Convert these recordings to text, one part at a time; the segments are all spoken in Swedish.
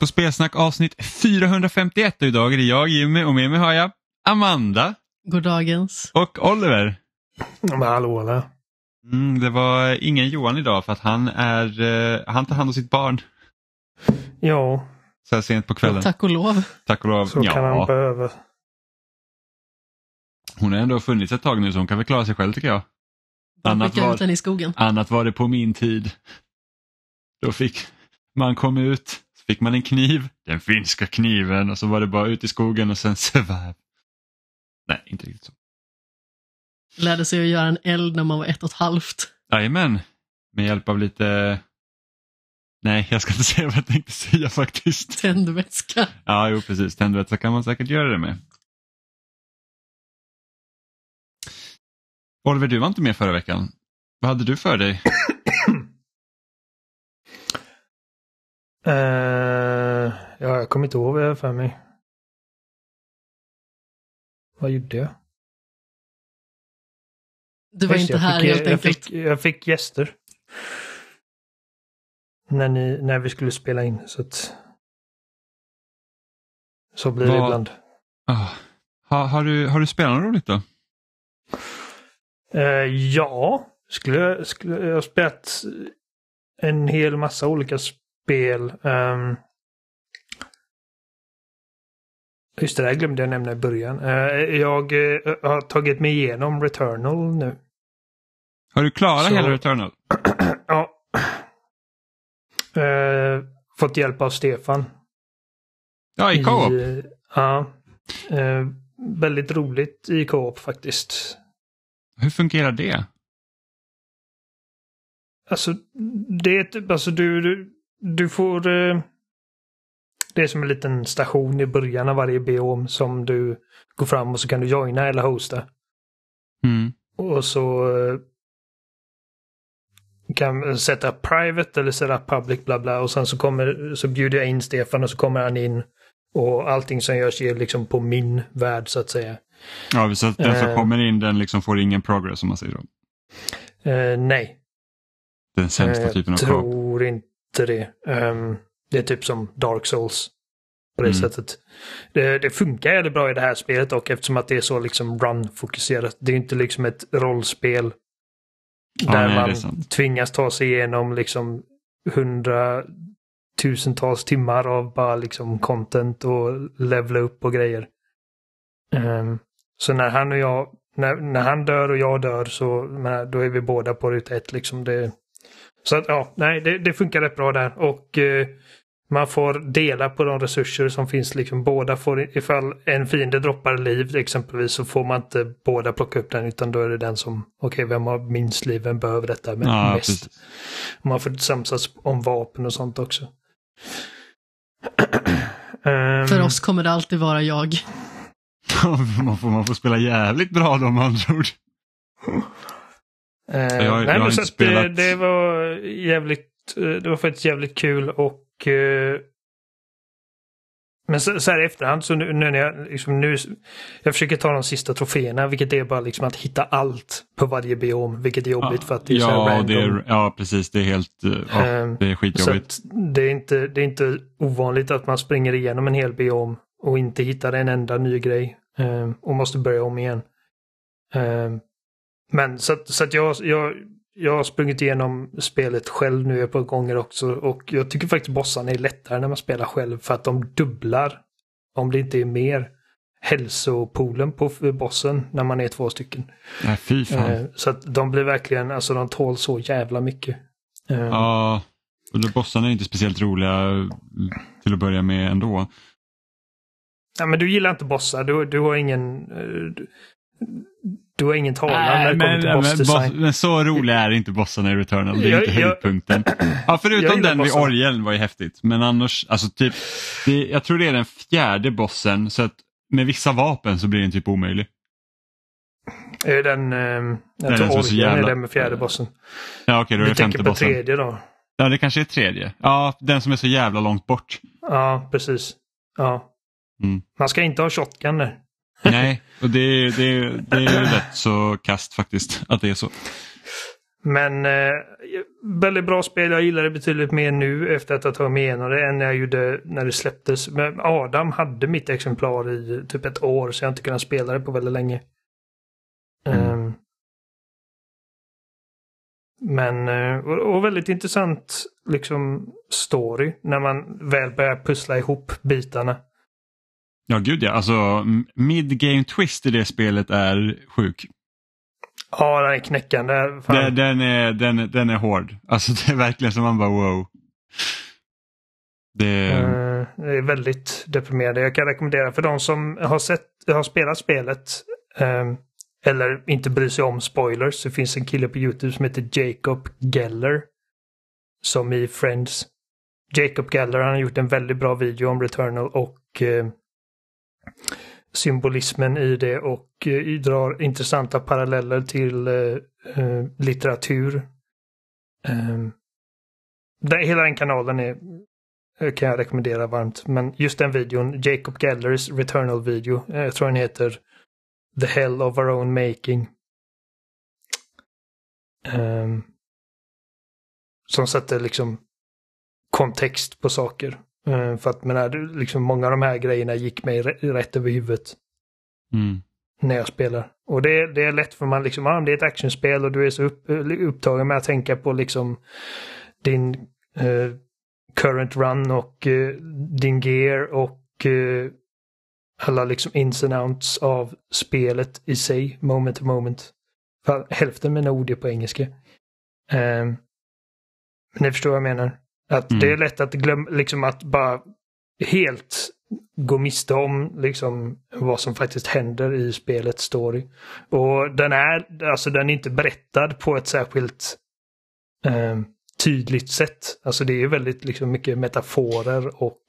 På Spelsnack avsnitt 451 och idag är det jag Jimmy och med mig har jag Amanda God dagens. och Oliver. Men hallå eller? Mm, det var ingen Johan idag för att han, är, eh, han tar hand om sitt barn Ja, så här sent på kvällen. Tack och lov. Tack och lov. så kan han Ja, behöva. hon har ändå funnits ett tag nu så hon kan väl klara sig själv tycker jag. Annat var, annat var det på min tid. Då fick man kom ut, fick man en kniv, den finska kniven och så var det bara ut i skogen och sen survive. Nej, inte riktigt så. Lärde sig att göra en eld när man var ett och ett halvt. Jajamän, med hjälp av lite... Nej, jag ska inte säga vad jag tänkte säga faktiskt. Tändvätska. Ja, jo precis. Tändvätska kan man säkert göra det med. Oliver, du var inte med förra veckan. Vad hade du för dig? Eh, ja, jag kommer inte ihåg vad jag för mig. Vad gjorde jag? Du var Just inte det, jag här fick, helt jag enkelt. Fick, jag fick gäster. När, ni, när vi skulle spela in. Så, att, så blir det Vad- ibland. Ah, har, har, du, har du spelat något roligt då? Eh, ja, skulle, jag- skulle jag har spelat en hel massa olika spel. Um, just det, där glömde jag nämna i början. Eh, jag eh, har tagit mig igenom Returnal nu. Har du klarat Så- hela Returnal? ja. Eh, fått hjälp av Stefan. Ja, i co-op. Ja. Väldigt roligt i co-op faktiskt. Hur fungerar det? Alltså, det är typ, alltså du, du, du får... Eh, det är som en liten station i början av varje biom som du går fram och så kan du joina eller hosta. Mm. Och så eh, kan sätta private eller sätta public bla bla och sen så kommer så bjuder jag in Stefan och så kommer han in och allting som görs är liksom på min värld så att säga. Ja, så att den som Eh. kommer in den liksom får ingen progress om man säger så. Eh, nej, Den sämsta Eh, typen av Jag tror inte det. Ehm, det är typ som Dark Souls. På det Mm. sättet. Det, det funkar jävligt bra i det här spelet dock eftersom att det är så liksom run-fokuserat. Det är inte liksom ett rollspel. Ja, där nej, man tvingas ta sig igenom liksom hundratusentals timmar av bara liksom content och levla upp och grejer. Ehm, så när han och jag, när, när han dör och jag dör så då är vi båda på ruta ett liksom. Det, så att ja, nej, det, det funkar rätt bra där. Och eh, man får dela på de resurser som finns. Liksom, båda får, ifall en fiende droppar liv exempelvis så får man inte båda plocka upp den utan då är det den som, okej vem har minst liv, vem behöver detta men Ja, mest. precis. Man får samsas om vapen och sånt också. Ehm, För oss kommer det alltid vara jag. man, får, man får spela jävligt bra då med andra ord. eh, jag har nej, men så spelat- det, det var jävligt, eh, det var faktiskt jävligt kul och eh, men så, så här i efterhand så nu, nu när jag liksom nu, jag försöker ta de sista troféerna vilket är bara liksom att hitta allt på varje biom vilket är jobbigt för att det är så här ja, random. det är, ja, precis. Det är helt eh, ja, Ehm, det är Så skitjobbigt. att det, är inte, det är inte ovanligt att man springer igenom en hel biom och inte hittar en enda ny grej eh, och måste börja om igen. Men så så att jag, jag, jag har sprungit igenom spelet själv nu ett par gånger också och jag tycker faktiskt bossarna är lättare när man spelar själv för att de dubblar, om det inte är mer, hälsopoolen på bossen när man är två stycken. Nej, fy fan. Eh, så att de blir verkligen, alltså de tål så jävla mycket. Eh, Ja, och bossarna är inte speciellt roliga till att börja med ändå. Ja, men du gillar inte bossar. Du, du har ingen... eh, Du, du har ingen talan när det kommer men, till men, bossdesign. boss, men så roliga är inte bossarna i Returnal. Det är Jag- inte höjdpunkten. Ja, förutom den vid orgeln var ju häftigt. Men annars, alltså typ, det, jag tror det är den fjärde bossen. Så att med vissa vapen så blir den typ omöjlig. Är den... Eh, den jag tror så Orgen är jävla- den med fjärde bossen. Ja, okej, då är Du det femte tänker på bossen. tredje då? Ja, det kanske är tredje. Ja, den som är så jävla långt bort. Ja, precis. Ja. Mm. Man ska inte ha shotgun där. Nej, och det, det, det är ju rätt så kast faktiskt att det är så. Men eh, väldigt bra spel. Jag gillar det betydligt mer nu efter att ha tagit mig igenom det än när jag gjorde när det släpptes. Men Adam hade mitt exemplar i typ ett år så jag har inte kunnat spela det på väldigt länge. Mm. Um, men, eh, och, och väldigt intressant liksom story när man väl börjar pussla ihop bitarna. Ja, gud ja. Alltså, mid-game twist i det spelet är sjuk. Ja, den är knäckande. Den, den, är, den, den är hård. Alltså det är verkligen som man bara wow. Det, Eh, Det är väldigt deprimerande. Jag kan rekommendera för de som har, sett, har spelat spelet eh, eller inte bryr sig om spoilers. Det finns en kille på Youtube som heter Jacob Geller. Som i Friends. Jacob Geller han har gjort en väldigt bra video om Returnal och eh, symbolismen i det och eh, drar intressanta paralleller till eh, eh litteratur. Eh, där, hela den kanalen är eh, kan jag rekommendera varmt. Men just den videon, Jacob Gellers Returnal-video, eh, jag tror den heter The Hell of Our Own Making. Ehm, som sätter liksom kontext på saker. Eh, för att men, liksom, många av de här grejerna gick mig rä- rätt över huvudet mm. när jag spelar. Och det, det är lätt för man liksom, ah, det är ett actionspel och du är så upp, upptagen med att tänka på liksom din eh, current run och eh, din gear och eh, alla liksom ins and outs av spelet i sig, moment to moment. För hälften av mina ord är på engelska. Um, ni förstår vad jag menar? Att Mm. det är lätt att glömma, liksom att bara helt gå miste om liksom vad som faktiskt händer i spelets story. Och den är, alltså den är inte berättad på ett särskilt eh, tydligt sätt. Alltså det är väldigt liksom mycket metaforer och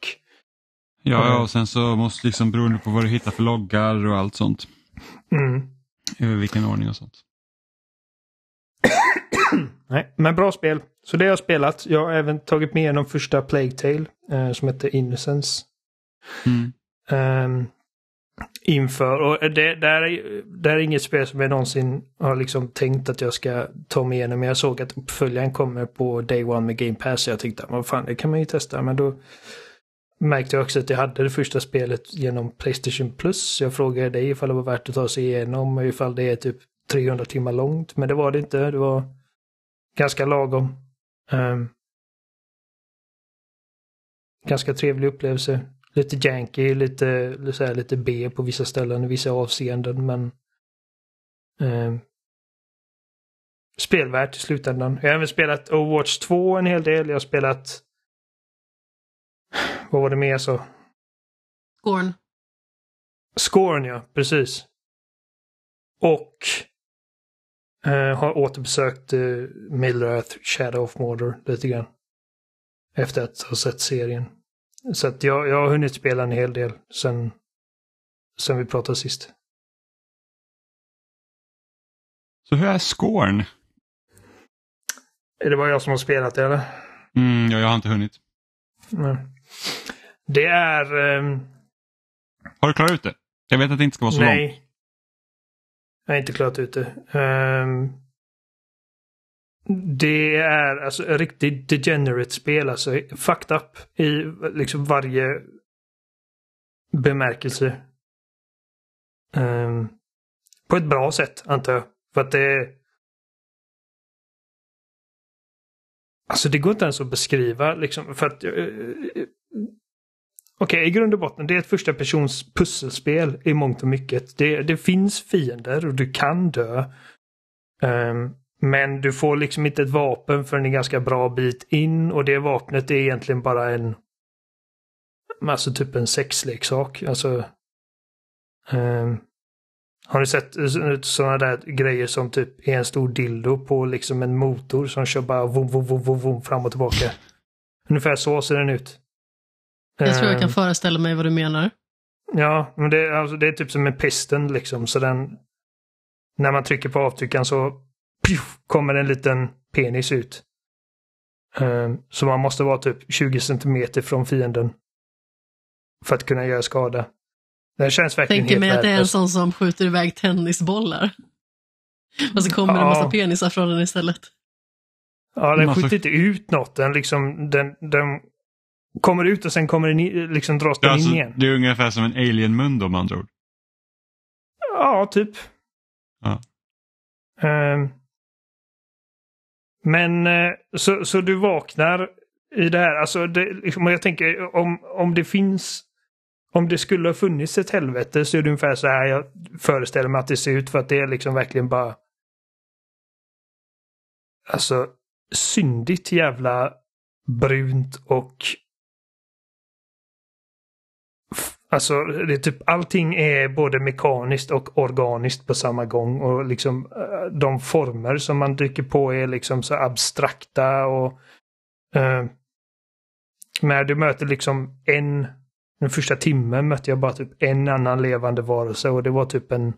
Ja, Mm. ja, och sen så måste liksom beroende på vad du hittar för loggar och allt sånt. mm. Över vilken ordning och sånt. Nej, men bra spel. Så det har jag spelat. Jag har även tagit med igenom första Plague Tale eh, som heter Innocence. Mm. Ehm, inför. Och det, här är, är inget spel som jag någonsin har liksom tänkt att jag ska ta mig igenom. Men jag såg att uppföljaren kommer på Day One med Game Pass. Så jag tänkte, vad fan, det kan man ju testa. Men då märkte jag också att jag hade det första spelet genom Playstation Plus. Jag frågade dig ifall det var värt att ta sig igenom och ifall det är typ 300 timmar långt. Men det var det inte. Det var ganska lagom. Ehm, ganska trevlig upplevelse. Lite janky, lite, så här, lite B på vissa ställen i vissa avseenden men ehm, spelvärt i slutändan. Jag har även spelat Overwatch 2 en hel del. Jag har spelat vad var det mer så? Gorn. Scorn ja, precis. Och eh, har återbesökt uh, Middle Earth Shadow of Mordor lite grann. Efter att ha sett serien. Så att jag, jag har hunnit spela en hel del sen, sen vi pratade sist. Så hur är scoren? Är det bara jag som har spelat det eller? Mm, ja, jag har inte hunnit. Nej. Det är... ehm, Har du klarat ut det? Jag vet att det inte ska vara så långt. nej. Jag har inte klarat ut det. Ehm, det är alltså ett riktigt degenerate spel. Alltså fucked up i liksom varje bemärkelse. Um, på ett bra sätt antar jag. För att det... Alltså det går inte ens att beskriva liksom för att... Eh, Okej, okay, Okej, i grund och botten, det är ett första persons pusselspel i mångt och mycket. Det, det finns fiender och du kan dö. Um, men du får liksom inte ett vapen förrän en ganska bra bit in och det vapnet är egentligen bara en... Alltså typ en sexleksak. Alltså... Um, har ni sett sådana där grejer som typ är en stor dildo på liksom en motor som kör bara vum, vum, vum, vum, vum fram och tillbaka? Ungefär så ser den ut. Jag tror jag kan Ehm, föreställa mig vad du menar. Ja, men det, alltså, det är typ som en pisten liksom. Så den... När man trycker på avtryckaren så pjuff, kommer en liten penis ut. Ehm, så man måste vara typ 20 centimeter från fienden. För att kunna göra skada. Den känns verkligen Tänker helt mig att det är en sån som skjuter iväg tennisbollar. Och så kommer det en massa Ja. penisar från den istället. Ja, den skjuter inte ut något. Den liksom, den, den kommer ut och sen kommer den liksom dras den Ja, in alltså, igen. det är ungefär som en alien-mun då med andra ord. Ja, typ. Ja. Ehm. men eh, så, så du vaknar i det här. Alltså, det, liksom, jag tänker om, om det finns om det skulle ha funnits ett helvete så är det ungefär så här jag föreställer mig att det ser ut för att det är liksom verkligen bara Alltså syndigt jävla brunt och Alltså det är typ allting är både mekaniskt och organiskt på samma gång. Och liksom eh, de former som man dyker på är liksom så abstrakta och eh, när du möter liksom en den första timmen mötte jag bara typ en annan levande varelse och det var typ en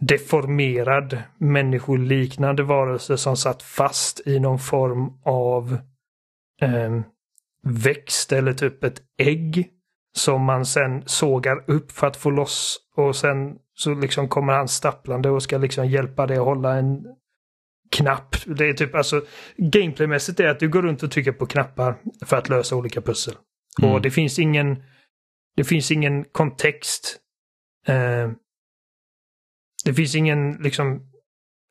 deformerad människoliknande varelse som satt fast i någon form av eh, växt eller typ ett ägg som man sen sågar upp för att få loss och sen så liksom kommer han stapplande och ska liksom hjälpa dig att hålla en knapp. Det är typ alltså gameplaymässigt är att du går runt och trycker på knappar för att lösa olika pussel. Mm. Och det finns ingen det finns ingen kontext. Eh, det finns ingen liksom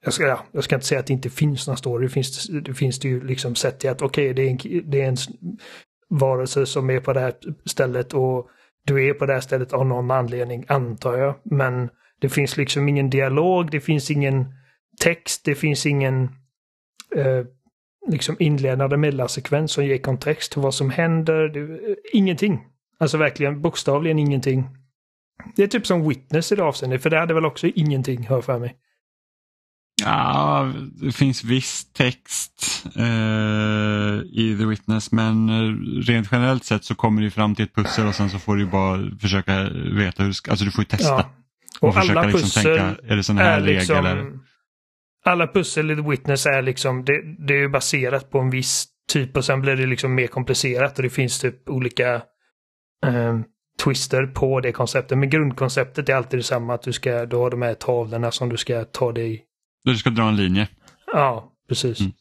jag ska, ja, jag ska inte säga att det inte finns någon story. Det finns det, finns det ju liksom sett till att okej, det, är en, det är en varelser som är på det här stället och du är på det här stället av någon anledning, antar jag. Men det finns liksom ingen dialog, det finns ingen text, det finns ingen eh, liksom inledande mellansekvens som ger kontext till vad som händer. Det, eh, ingenting. Alltså verkligen bokstavligen ingenting. Det är typ som Witness i det avseendet, för det hade väl också ingenting, hör för mig. Ja, det finns viss text eh, i The Witness men eh, rent generellt sett så kommer du fram till ett pussel och sen så får du bara försöka veta hur alltså du får ju testa. Ja. Och, Och försöka alla liksom pussel tänka, är det sån här är regel liksom... eller? Alla pussel i The Witness är liksom, det, det är ju baserat på en viss typ och sen blir det liksom mer komplicerat och det finns typ olika eh, twister på det konceptet. Men grundkonceptet är alltid detsamma, att du ska, du har de här tavlorna som du ska ta dig Du ska dra en linje. Ja, precis. Mm.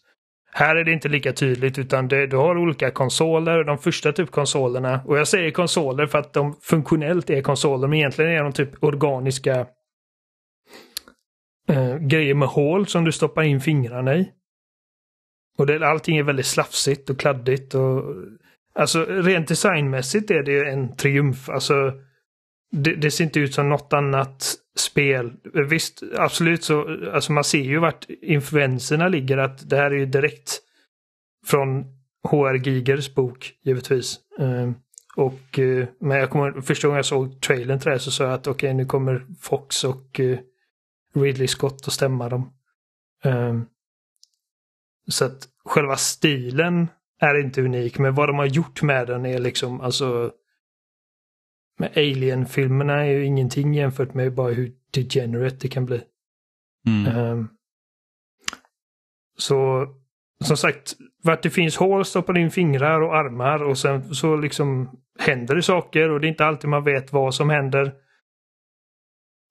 Här är det inte lika tydligt utan det, du har olika konsoler. De första typ konsolerna. Och jag säger konsoler för att de funktionellt är konsoler men egentligen är de typ organiska eh, grejer med hål som du stoppar in fingrarna i. Och det, allting är väldigt slafsigt och kladdigt. Och, alltså rent designmässigt är det en triumf. Alltså det, det ser inte ut som något annat spel. Visst, absolut så, alltså man ser ju vart influenserna ligger. Att det här är ju direkt från HR Gigers bok, givetvis. Ehm, och, eh, men jag kommer, första gången jag såg trailern till det här så sa jag att okej, nu kommer Fox och eh, Ridley Scott att stämma dem. Ehm, så att själva stilen är inte unik, men vad de har gjort med den är liksom, alltså med Alien-filmerna är ju ingenting jämfört med bara hur degenerate det kan bli. Mm. Ehm, så som sagt, vart det finns hål stoppar in fingrar och armar och sen så liksom händer det saker och det är inte alltid man vet vad som händer.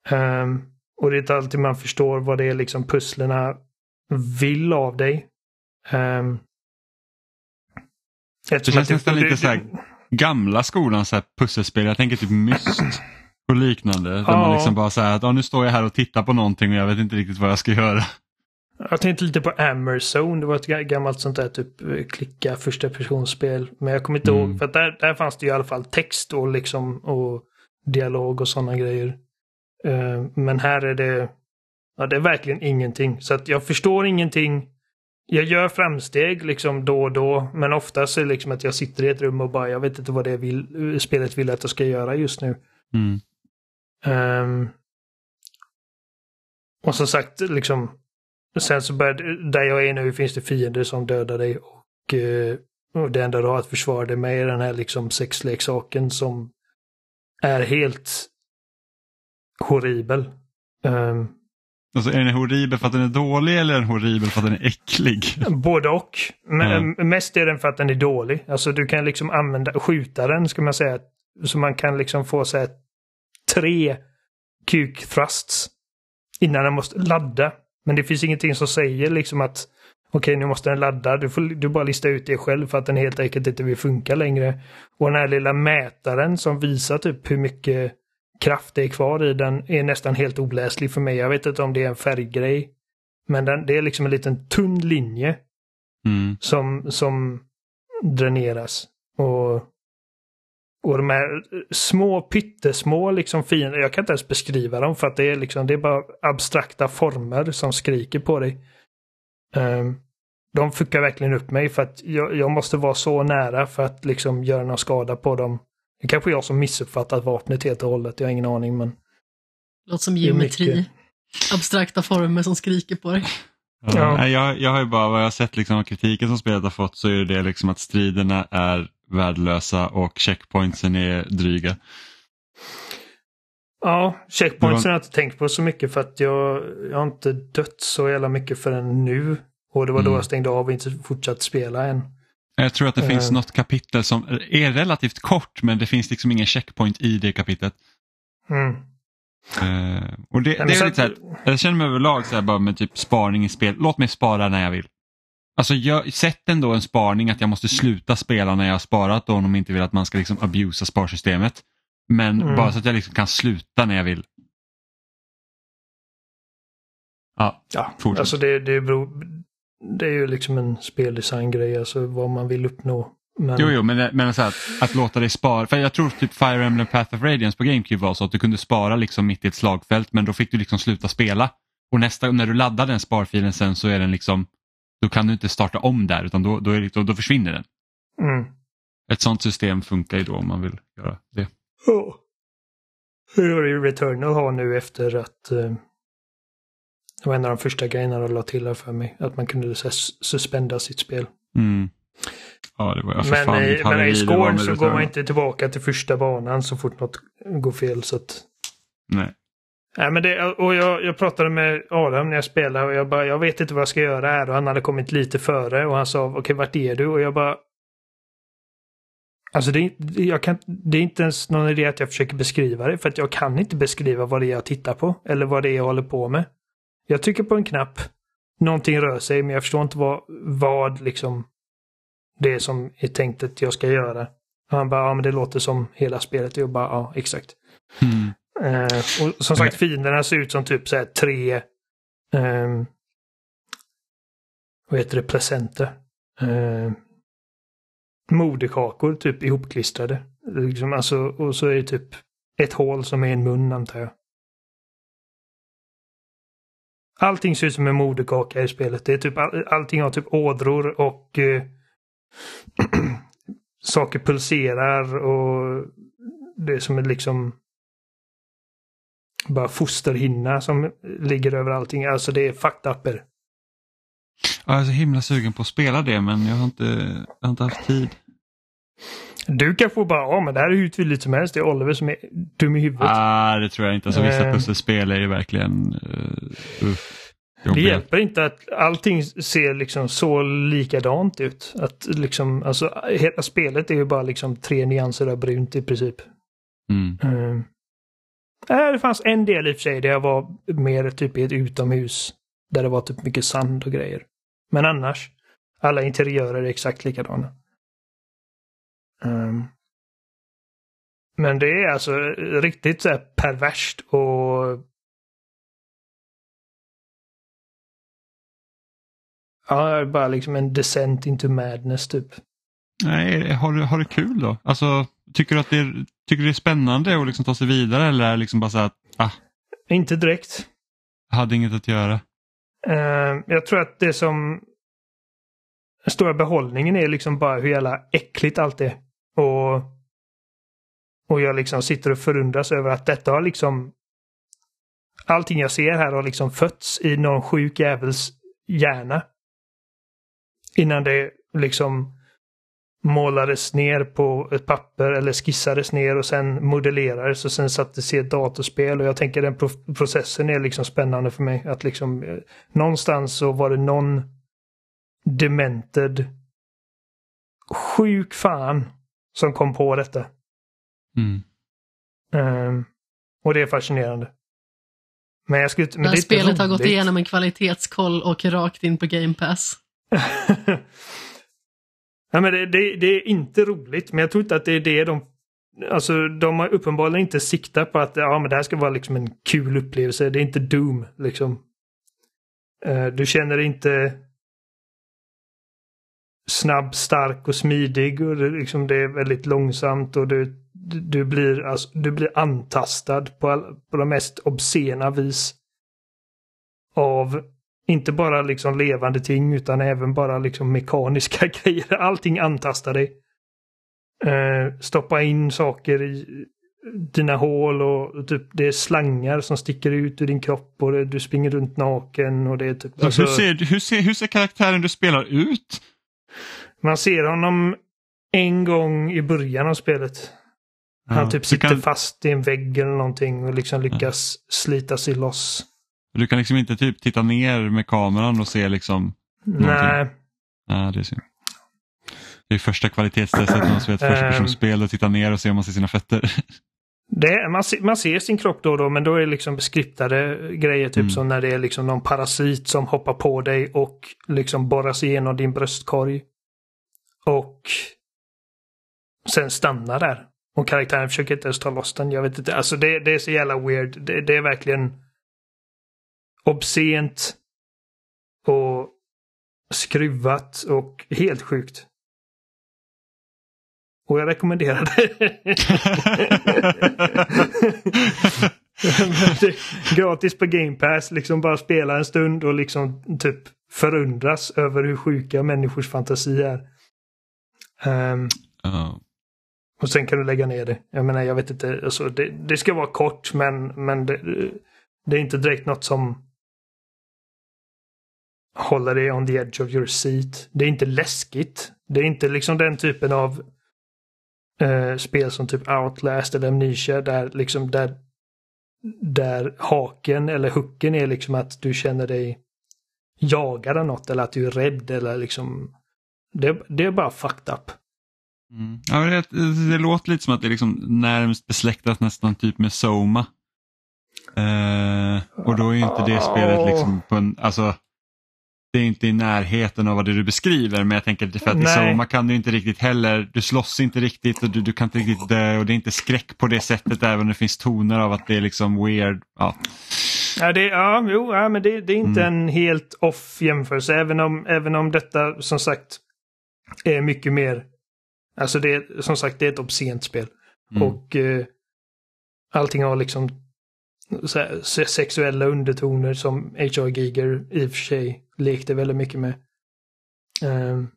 Ehm, och det är inte alltid man förstår vad det är liksom pusslerna vill av dig. Um, Det känns nästan lite så här gamla skolan så här pusselspel. Jag tänker typ Myst och liknande. Där Ja. man liksom bara säger att ja, nu står jag här och tittar på någonting och jag vet inte riktigt vad jag ska göra. Jag tänkte lite på Amerzone. Det var ett ga- gammalt sånt där typ eh, klicka första personspel. Men jag kommer inte Mm. ihåg. För att där, där fanns det i alla fall text och liksom och dialog och sådana grejer. Eh, men här är det, ja, det är verkligen ingenting. Så att jag förstår ingenting. Jag gör framsteg liksom då och då. Men oftast är det liksom att jag sitter i ett rum och bara jag vet inte vad det vill, spelet vill att jag ska göra just nu. Mm. Ehm, och som sagt, liksom. Sen så började, där jag är nu finns det fiender som dödar dig och, eh, och det enda du har att försvara dig med är den här liksom sexleksaken som är helt horribel. Ehm, Alltså, är den horribel för att den är dålig eller är den horribel för att den är äcklig? Både och. Men Mest är den för att den är dålig. Alltså du kan liksom använda, skjuta den ska man säga. Så man kan liksom få så här tre kuk thrusts innan den måste ladda. Men det finns ingenting som säger liksom att okej nu måste den ladda. Du får du bara lista ut det själv för att den helt enkelt inte vill funka längre. Och den här lilla mätaren som visar typ hur mycket kraft det är kvar i den är nästan helt oläslig för mig. Jag vet inte om det är en färggrej. Men den, det är liksom en liten tunn linje Mm. som, som dräneras. Och, och de här små pyttesmå liksom fiender, jag kan inte ens beskriva dem för att det är liksom, det är bara abstrakta former som skriker på dig. Ehm, de fuckar verkligen upp mig för att jag, jag måste vara så nära för att liksom göra någon skada på dem. Det kanske jag som missuppfattat vapnet helt och hållet, jag har ingen aning men. Låter som geometri. mycket. Abstrakta former som skriker på dig. Ja. Ja. Jag, jag har ju bara, vad jag har sett liksom av kritiken som spelet har fått så är det liksom att striderna är värdelösa och checkpointsen är dryga. Ja, checkpoints Det har jag inte tänkt på så mycket för att jag, jag har inte dött så jävla mycket förrän nu. Och det var då Mm. jag stängde av och inte fortsatt spela än. Jag tror att det finns Eh. något kapitel som är relativt kort men det finns liksom ingen checkpoint i det kapitlet. Mm. Eh, och det, det är så lite så att- här, jag känner mig överlag så här bara med typ spaning i spel. Låt mig spara när jag vill. Alltså jag, sätt ändå en sparning att jag måste sluta spela när jag har sparat då om de inte vill att man ska liksom abusa sparsystemet. Men Mm. bara så att jag liksom kan sluta när jag vill. Ja, Ja, Fortsätt. alltså det, det, beror, det är ju liksom en speldesign-grej, alltså vad man vill uppnå. Men, Jo, jo, men, men så här, att, låta dig spara. För jag tror typ Fire Emblem Path of Radiance på GameCube var så att du kunde spara liksom mitt i ett slagfält men då fick du liksom sluta spela. Och nästa när du laddar den sparfilen sen så är den liksom, då kan du inte starta om där utan då, då, det, då, då försvinner den. Mm. Ett sånt system funkar ju då om man vill göra det. Oh. Hur är Returnal har nu efter att eh, det var en av de första grejerna de la till här för mig. Att man kunde så här, suspenda sitt spel. Mm. Ja, det var ja, för men fan i, vilket men i med så går man inte tillbaka till första banan så fort något går fel. Så att, Nej. Nej, men det, och jag, jag pratade med Adam när jag spelade och jag bara, jag vet inte vad jag ska göra här och han hade kommit lite före och han sa, okej vart är du? Och jag bara, alltså det, är- det- jag kan, det är inte ens någon idé att jag försöker beskriva det för att jag kan inte beskriva vad det är jag tittar på eller vad det är jag håller på med. Jag trycker på en knapp, någonting rör sig men jag förstår inte vad, vad liksom det som är tänkt att jag ska göra. Och han bara, ja men det låter som hela spelet. Och jag bara, ja exakt. Mm. Eh, och som sagt, fienderna ser ut som typ så här tre... ehm, vad heter det? Placenter. Uh, moderkakor typ ihopklistrade. Liksom, alltså, och så är det typ ett hål som är en mun antar jag. Allting ser ut som en moderkaka i spelet. Det är typ all, allting har typ ådror och eh, saker pulserar och det är som en liksom bara fosterhinna som ligger över allting. Alltså det är fucked upper. Ja, jag är så himla sugen på att spela det men jag har inte, jag har inte haft tid. Du kan få bara, ja men det här är hur tydligt som helst. Det är Oliver som är dum i huvudet. Ah, det tror jag inte. Alltså, vissa Eh. pusselspel är ju verkligen uh, uff, det hjälper inte att allting ser liksom så likadant ut. Att liksom, alltså hela spelet är ju bara liksom tre nyanser av brunt i princip. Mm. Äh, det fanns en del i och för sig där jag var mer typ i ett utomhus. Där det var typ mycket sand och grejer. Men annars, alla interiörer är exakt likadana. Mm. Men det är alltså riktigt så här perverst och Ja, bara liksom en descent into madness typ. Nej, har du, har du kul då? Alltså, tycker du att det är, tycker det är spännande att liksom ta sig vidare eller är det liksom bara så att ah, Inte direkt. jag hade inget att göra? Eh, jag tror att det som den stora behållningen är liksom bara hur jävla äckligt allt är. Och, och jag liksom sitter och förundras över att detta har liksom allting jag ser här har liksom fötts i någon sjuk jävels hjärna. Innan det liksom målades ner på ett papper eller skissades ner och sen modellerades och sen sattes i ett datorspel. Och jag tänker den processen är liksom spännande för mig. Att liksom eh, någonstans så var det någon demented sjuk fan som kom på detta. Mm. Ehm, och det är fascinerande. Men jag skulle inte... Men Det här spelet har gått roligt. igenom en kvalitetskoll och rakt in på Game Pass. ja, men det, det, det, är inte roligt, men jag tror inte att det är det de... Alltså de har uppenbarligen inte siktat på att ja, men det här ska vara liksom en kul upplevelse. Det är inte Doom liksom. Uh, du känner inte snabb, stark och smidig och det, liksom, det är väldigt långsamt och du, du, blir, alltså, du blir antastad på, all, på de mest obscena vis. Av inte bara liksom levande ting utan även bara liksom mekaniska grejer. Allting antastar dig. Uh, stoppa in saker i dina hål och typ det är slangar som sticker ut ur din kropp och det, du springer runt naken och det är typ... Alltså... Hur, ser, hur, ser, hur ser karaktären du spelar ut? Man ser honom en gång i början av spelet. Han typ sitter kan... fast i en vägg eller någonting och liksom lyckas ja. slita sig loss. Du kan liksom inte typ titta ner med kameran och se liksom? Nej. Ja, det är synd. Det är första kvalitetstestet när man spelar ett första ehm. spel och tittar ner och ser om man ser sina fötter. Det, man, ser, man ser sin kropp då och då men då är det liksom skriptade grejer typ mm. som när det är liksom någon parasit som hoppar på dig och liksom borras igenom din bröstkorg. Och sen stannar där. Och karaktären försöker inte ens ta loss den. Jag vet inte. Alltså det, det är så jävla weird. Det, det är verkligen obscent och skruvat och helt sjukt. Och jag rekommenderar det. gratis på Game Pass, liksom bara spela en stund och liksom typ förundras över hur sjuka människors fantasi är. Um, uh. Och sen kan du lägga ner det. Jag menar, jag vet inte. Alltså, det, det ska vara kort men, men det, det, är inte direkt något som håller dig on the edge of your seat. Det är inte läskigt. Det är inte liksom den typen av eh, spel som typ Outlast eller Amnesia där liksom där, där haken eller hooken är liksom att du känner dig jagad av något eller att du är rädd eller liksom det, det är bara fucked up. Mm. Ja, det, det, låter lite som att det är liksom närmst besläktat nästan typ med Soma. Eh, och då är inte det spelet liksom på en, alltså det är inte i närheten av vad det du beskriver men jag tänker för att Nej. i Soma kan du inte riktigt heller, du slåss inte riktigt och du, du kan inte riktigt dö och det är inte skräck på det sättet även om det finns toner av att det är liksom weird. Ja. Ja, det, ja, jo, ja, men det, det är inte mm. en helt off jämförelse även om, även om detta som sagt är mycket mer... Alltså det är som sagt det är ett obscent spel. Mm. Och eh, allting har liksom här, sexuella undertoner som H.R. Giger i och för sig lekte väldigt mycket med. Um,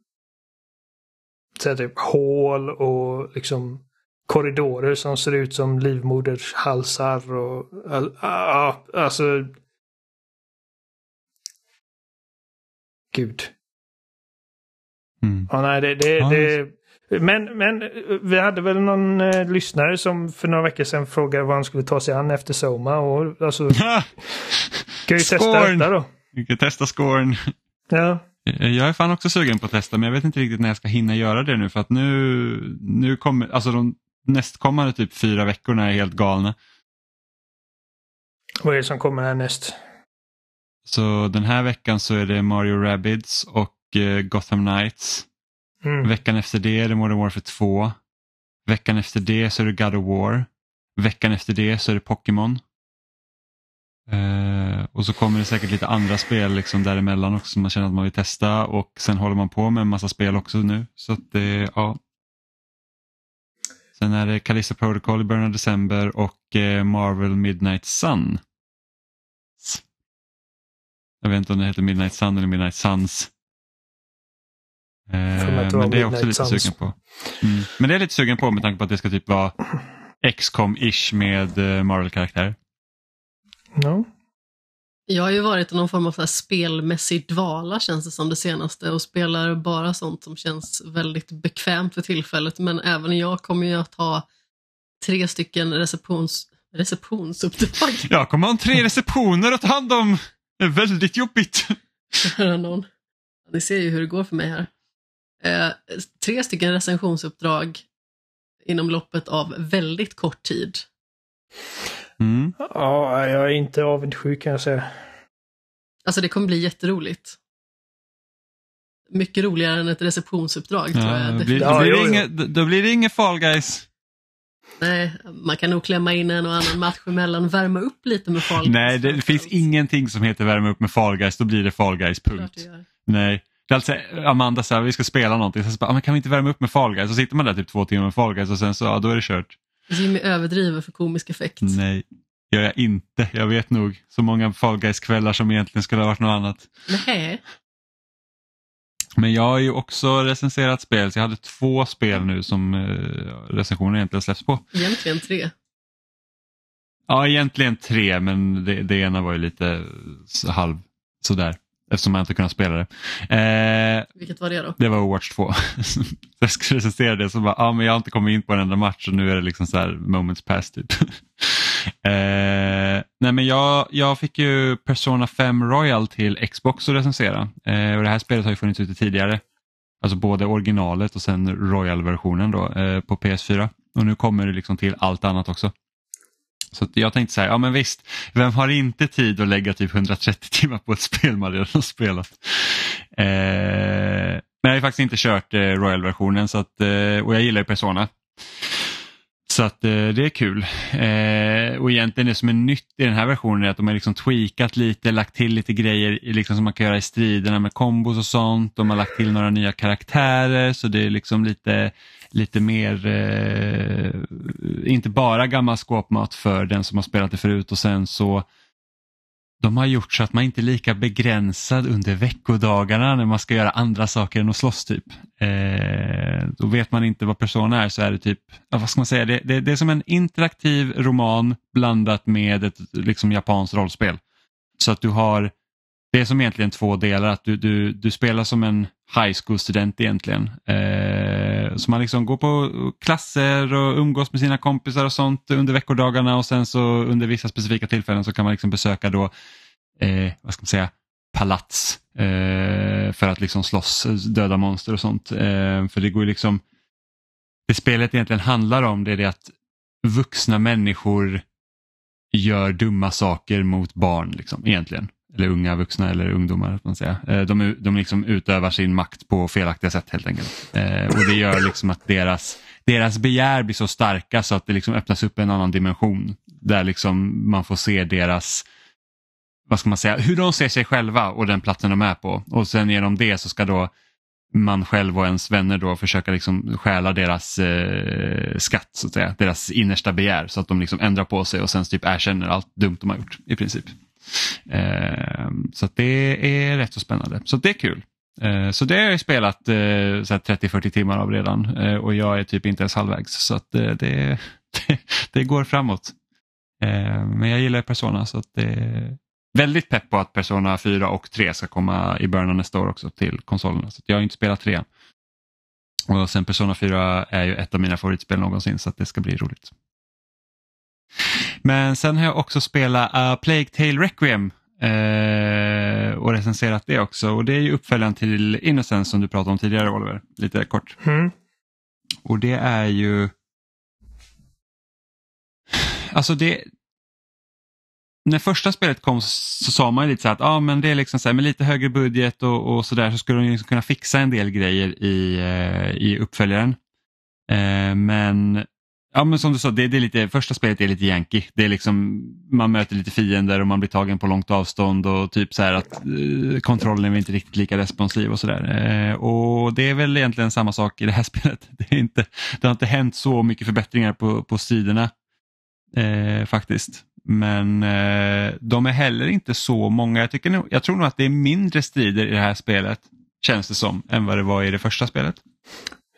så här, typ hål och liksom korridorer som ser ut som livmodershalsar och uh, alltså Gud. Mm. Ja, nej, det, det, det, men, men vi hade väl någon eh, lyssnare som för några veckor sedan frågade vad han skulle ta sig an efter Soma. Och, alltså, kan ju testa detta då. Vi kan testa scoren. Ja. Jag är fan också sugen på att testa men jag vet inte riktigt när jag ska hinna göra det nu för att nu, nu kommer, alltså de nästkommande typ fyra veckorna är helt galna. Vad är det som kommer härnäst? Så den här veckan så är det Mario Rabbids och Eh, Gotham Knights. Mm. Veckan efter det är det Modern Warfare 2. Veckan efter det så är det God of War. Veckan efter det så är det Pokémon. Eh, och så kommer det säkert lite andra spel liksom däremellan också som man känner att man vill testa och sen håller man på med en massa spel också nu. Så att det, ja. Sen är det Calista Protocol i början av december och eh, Marvel Midnight Sun. Jag vet inte om det heter Midnight Sun eller Midnight Suns. Eh, men det är jag också lite Suns. sugen på. Mm. Men det är lite sugen på med tanke på att det ska typ vara XCOM-ish med eh, Marvel-karaktär. No. Jag har ju varit i någon form av så här spelmässig dvala känns det som det senaste och spelar bara sånt som känns väldigt bekvämt för tillfället. Men även jag kommer ju att ha tre stycken receptions, receptionsuppdrag. Jag kommer ha tre receptioner att ta hand om. Det är väldigt jobbigt. någon. Ni ser ju hur det går för mig här. Eh, tre stycken recensionsuppdrag inom loppet av väldigt kort tid. Mm. Ja, jag är inte avundsjuk kan jag säga. Alltså det kommer bli jätteroligt. mycket roligare än ett receptionsuppdrag tror Ja, jag. då, blir, då, blir det inget, då blir det inget Fall Guys. Nej, man kan nog klämma in en och annan match emellan, värma upp lite med Fall Guys Nej, det, det finns ingenting som heter värma upp med Fall Guys, då blir det Fall Guys, punkt. Nej. Det är alltså Amanda säger vi ska spela någonting, så jag bara, "Ah, men kan vi inte värma upp med Fall Guys? Så sitter man där typ två timmar med Fall Guys och sen så, ja då är det kört. Jimmy överdriver för komisk effekt. Nej, gör jag inte. Jag vet nog så många Fall Guys-kvällar som egentligen skulle ha varit något annat. Nej. Men jag har ju också recenserat spel, så jag hade två spel nu som eh, recensioner egentligen släpps på. Egentligen tre. Ja, egentligen tre, men det, det ena var ju lite så- halv sådär. Eftersom jag inte kunnat spela det. Eh, Vilket var det då? det var Overwatch 2. Så jag skulle recensera det så bara, ja men jag har inte kommit in på en enda match och nu är det liksom så här moments past typ. eh, nej men jag, jag fick ju Persona 5 Royal till Xbox att recensera. Eh, och det här spelet har ju funnits ute tidigare. Alltså både originalet och sen Royal-versionen då eh, på PS4. Och nu kommer det liksom till allt annat också. Så att jag tänkte så här, ja men visst, vem har inte tid att lägga typ 130 timmar på ett spel man redan har spelat? Eh, men jag har faktiskt inte kört eh, Royal-versionen så att, eh, och jag gillar ju Persona. Så att eh, det är kul. Eh, och egentligen det som är nytt i den här versionen är att de har liksom tweakat lite, lagt till lite grejer liksom som man kan göra i striderna med kombos och sånt. De har lagt till några nya karaktärer så det är liksom lite, lite mer, eh, inte bara gammal skåpmat för den som har spelat det förut och sen så de har gjort så att man inte är lika begränsad under veckodagarna när man ska göra andra saker än att slåss typ. Eh, då vet man inte vad Persona är så är det typ, ja, vad ska man säga, det, det, det är som en interaktiv roman blandat med ett liksom japanskt rollspel. Så att du har, det är som egentligen två delar, att du, du, du spelar som en high school-student egentligen. Eh, så man liksom går på klasser och umgås med sina kompisar och sånt under veckodagarna och sen så under vissa specifika tillfällen så kan man liksom besöka då, eh, vad ska man säga, palats eh, för att liksom slåss, döda monster och sånt. Eh, för det går ju liksom, det spelet egentligen handlar om det är det att vuxna människor gör dumma saker mot barn liksom, egentligen. Eller unga vuxna eller ungdomar. Att man säga. Eh, de, de liksom utövar sin makt på felaktiga sätt helt enkelt. Eh, och det gör liksom att deras, deras begär blir så starka så att det liksom öppnas upp en annan dimension. Där liksom man får se deras vad ska man säga, hur de ser sig själva och den platsen de är på. Och sen genom det så ska då man själv och ens vänner då försöka liksom stjäla deras eh, skatt, så att säga. deras innersta begär så att de liksom ändrar på sig och sen typ erkänner allt dumt de har gjort i princip. Eh, så att det är rätt så spännande, så det är kul. Eh, så det har jag spelat eh, 30-40 timmar av redan eh, och jag är typ inte ens halvvägs så att eh, det, det, det går framåt. Eh, men jag gillar Persona så att det är väldigt pepp på att Persona 4 och 3 ska komma i början av nästa år också till konsolerna. Så att jag har inte spelat 3 Och sen Persona 4 är ju ett av mina favoritspel någonsin så att det ska bli roligt. Men sen har jag också spelat A Plague Tale Requiem eh, och recenserat det också. Och det är ju uppföljaren till Innocence som du pratade om tidigare Oliver, lite kort. Mm. Och det är ju... Alltså det... När första spelet kom så sa man ju lite så att ah, men det är liksom så här, med lite högre budget och, och så där så skulle de liksom kunna fixa en del grejer i, eh, i uppföljaren. Eh, men Ja men som du sa, det, det är lite, första spelet är lite yankee. Det är liksom, man möter lite fiender och man blir tagen på långt avstånd och typ så här att eh, kontrollen är inte riktigt lika responsiv och sådär. Eh, och det är väl egentligen samma sak i det här spelet. Det, är inte, det har inte hänt så mycket förbättringar på, på sidorna eh, faktiskt. Men eh, de är heller inte så många. Jag, tycker nog, jag tror nog att det är mindre strider i det här spelet, känns det som, än vad det var i det första spelet.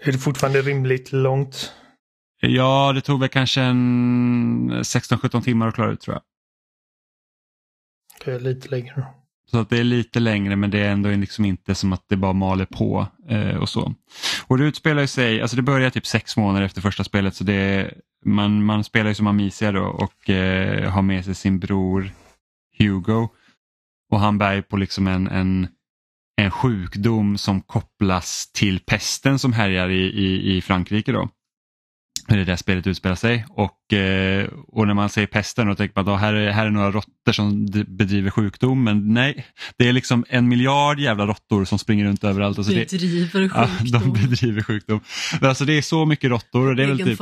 Är det fortfarande rimligt långt? Ja, det tog väl kanske en 16-17 timmar att klara ut tror jag. Det är lite längre. Så att det är lite längre men det är ändå liksom inte som att det bara maler på eh, och så. Och det utspelar ju sig, alltså det börjar typ sex månader efter första spelet så det är, man, man spelar ju som Amicia då och eh, har med sig sin bror Hugo. Och han bär ju på liksom en, en, en sjukdom som kopplas till pesten som härjar i, i, i Frankrike då. Det är där spelet utspelar sig och, eh, och när man säger pesten då tänker man att här är, här är några råttor som bedriver sjukdom men nej, det är liksom en miljard jävla råttor som springer runt överallt. Alltså bedriver det, sjukdom. Ja, de bedriver sjukdom. Men alltså det är så mycket råttor. Och det är väl typ,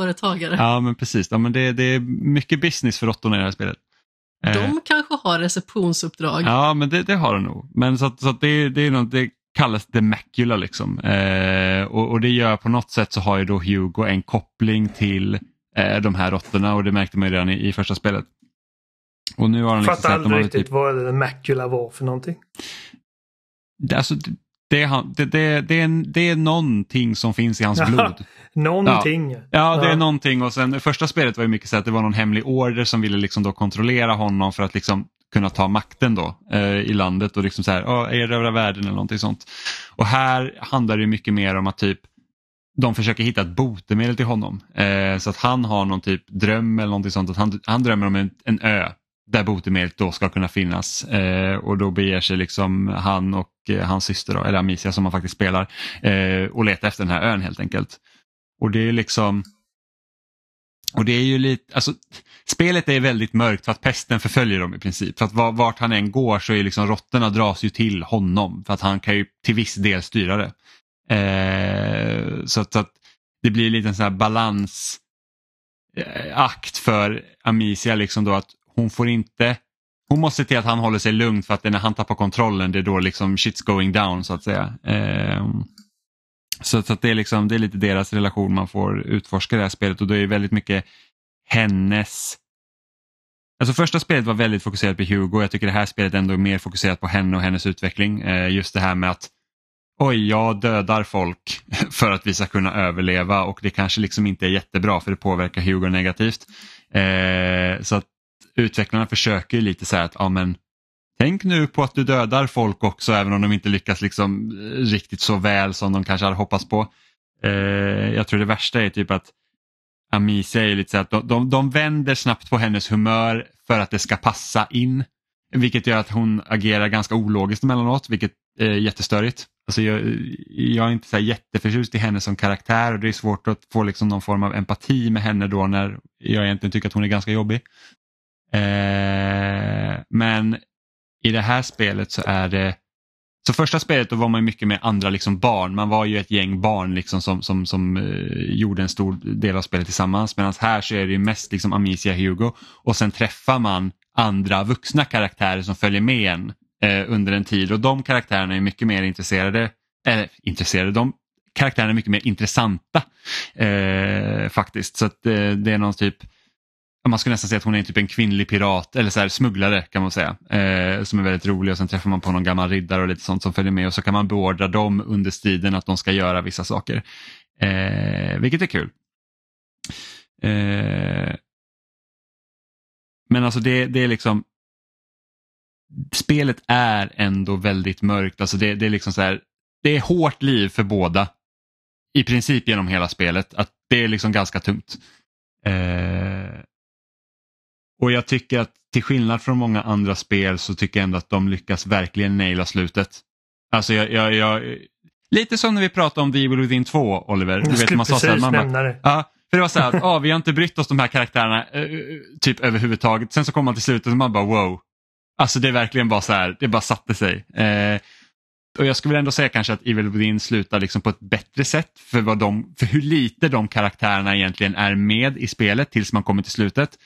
ja men precis, ja, men det, det är mycket business för råttorna i det här spelet. De eh, kanske har receptionsuppdrag. Ja men det, det har de nog. Men så, så det, det är något, det, kallas The Macula liksom. Eh, och, och, det gör på något sätt så har ju då Hugo en koppling till eh, de här råttorna och det märkte man ju redan i, i första spelet. Och nu har han liksom Fattar aldrig riktigt typ... vad The Macula var för någonting. Det, alltså, det, det, det, det, är, det är någonting som finns i hans blod. någonting. Ja. ja, det är någonting och sen första spelet var ju mycket så att det var någon hemlig order som ville liksom då kontrollera honom för att liksom kunna ta makten då eh, i landet och liksom så här, oh, erövra världen eller någonting sånt. Och här handlar det mycket mer om att typ de försöker hitta ett botemedel till honom. Eh, så att han har någon typ dröm eller någonting sånt. Att han, han drömmer om en, en ö där botemedlet då ska kunna finnas. Eh, och då beger sig liksom han och eh, hans syster, då, eller Amicia som han faktiskt spelar, eh, och letar efter den här ön helt enkelt. Och det är liksom och det är ju lite, alltså spelet är väldigt mörkt för att pesten förföljer dem i princip. För att vart han än går så är liksom råttorna dras ju till honom för att han kan ju till viss del styra det. Eh, så, att, så, att, det blir lite en sån här balansakt för Amicia liksom då att hon får inte hon måste se till att han håller sig lugn för att när han tappar kontrollen det är då liksom shit's going down så att säga. Eh, så, så det, är liksom, det är lite deras relation man får utforska i det här spelet och det är väldigt mycket hennes Alltså första spelet var väldigt fokuserat på Hugo. Jag tycker det här spelet ändå är mer fokuserat på henne och hennes utveckling. Eh, just det här med att oj, jag dödar folk för att vi ska kunna överleva och det kanske liksom inte är jättebra för det påverkar Hugo negativt. Eh, så att utvecklarna försöker lite så här att ja, men, Tänk nu på att du dödar folk också även om de inte lyckas liksom eh, riktigt så väl som de kanske hade hoppats på. Eh, jag tror det värsta är typ att Amicia är lite så att de, de, de vänder snabbt på hennes humör för att det ska passa in. Vilket gör att hon agerar ganska ologiskt emellanåt, vilket är jättestörigt. Alltså jag, jag är inte så jätteförtjust i henne som karaktär och det är svårt att få liksom någon form av empati med henne då när jag egentligen tycker att hon är ganska jobbig. Eh, men i det här spelet så är det så första spelet då var man mycket med andra liksom barn. Man var ju ett gäng barn liksom som, som, som eh, gjorde en stor del av spelet tillsammans. Medan här så är det mest liksom Amicia Hugo och sen träffar man andra vuxna karaktärer som följer med en eh, under en tid och de karaktärerna är mycket mer intresserade, eller intresserade, de karaktärerna är mycket mer intressanta eh, faktiskt. Så att, eh, det är någon typ man skulle nästan säga att hon är typ en kvinnlig pirat eller så här, smugglare kan man säga. Eh, som är väldigt rolig och sen träffar man på någon gammal riddare och lite sånt som följer med och så kan man beordra dem under striden att de ska göra vissa saker. Eh, vilket är kul. Eh, men alltså det, det är liksom Spelet är ändå väldigt mörkt. Alltså det, det är liksom så här, det är hårt liv för båda. I princip genom hela spelet. Att Det är liksom ganska tungt. Eh, och jag tycker att till skillnad från många andra spel så tycker jag ändå att de lyckas verkligen naila slutet. Alltså jag, jag, jag Lite som när vi pratade om The Evil Within 2, Oliver. Du vet, man sa så här, man bara, det. Ja, för det var så här att ah, vi har inte brytt oss de här karaktärerna eh, typ överhuvudtaget. Sen så kom man till slutet och man bara wow. Alltså det är verkligen bara så här, det bara satte sig. Eh, och jag skulle ändå säga kanske att Evil Within slutar liksom på ett bättre sätt för, vad de, för hur lite de karaktärerna egentligen är med i spelet tills man kommer till slutet.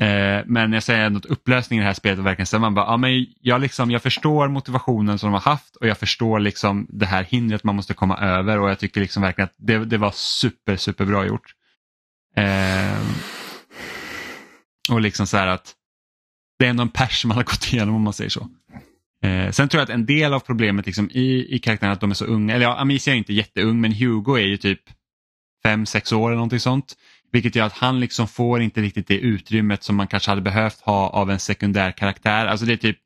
Eh, men jag säger ändå att upplösningen i det här spelet verkligen så man bara, ja, men jag, liksom, jag förstår motivationen som de har haft och jag förstår liksom det här hindret man måste komma över och jag tycker liksom verkligen att det, det var super, super bra gjort. Eh, och liksom så här att det är ändå en pers man har gått igenom om man säger så. Eh, sen tror jag att en del av problemet liksom i, i karaktären att de är så unga, eller ja, Amicia är inte jätteung men Hugo är ju typ fem sex år eller någonting sånt. Vilket gör att han liksom får inte riktigt det utrymmet som man kanske hade behövt ha av en sekundär karaktär. Alltså det är typ,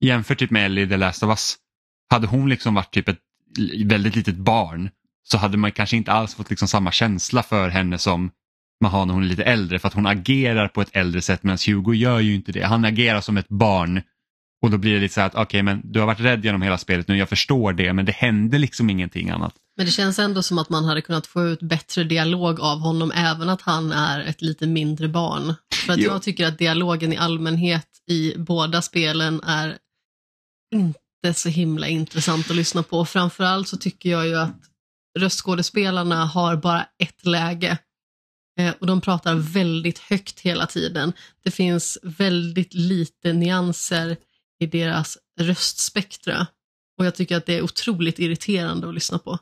jämfört typ med Ellie The Last of Us. Hade hon liksom varit typ ett väldigt litet barn så hade man kanske inte alls fått liksom samma känsla för henne som man har när hon är lite äldre för att hon agerar på ett äldre sätt medan Hugo gör ju inte det. Han agerar som ett barn och då blir det lite så här att okej okay, men du har varit rädd genom hela spelet nu, jag förstår det men det händer liksom ingenting annat. Men det känns ändå som att man hade kunnat få ut bättre dialog av honom även att han är ett lite mindre barn. För att jo. jag tycker att dialogen i allmänhet i båda spelen är inte så himla intressant att lyssna på. Framförallt så tycker jag ju att röstskådespelarna har bara ett läge eh, och de pratar väldigt högt hela tiden. Det finns väldigt lite nyanser i deras röstspektra och jag tycker att det är otroligt irriterande att lyssna på.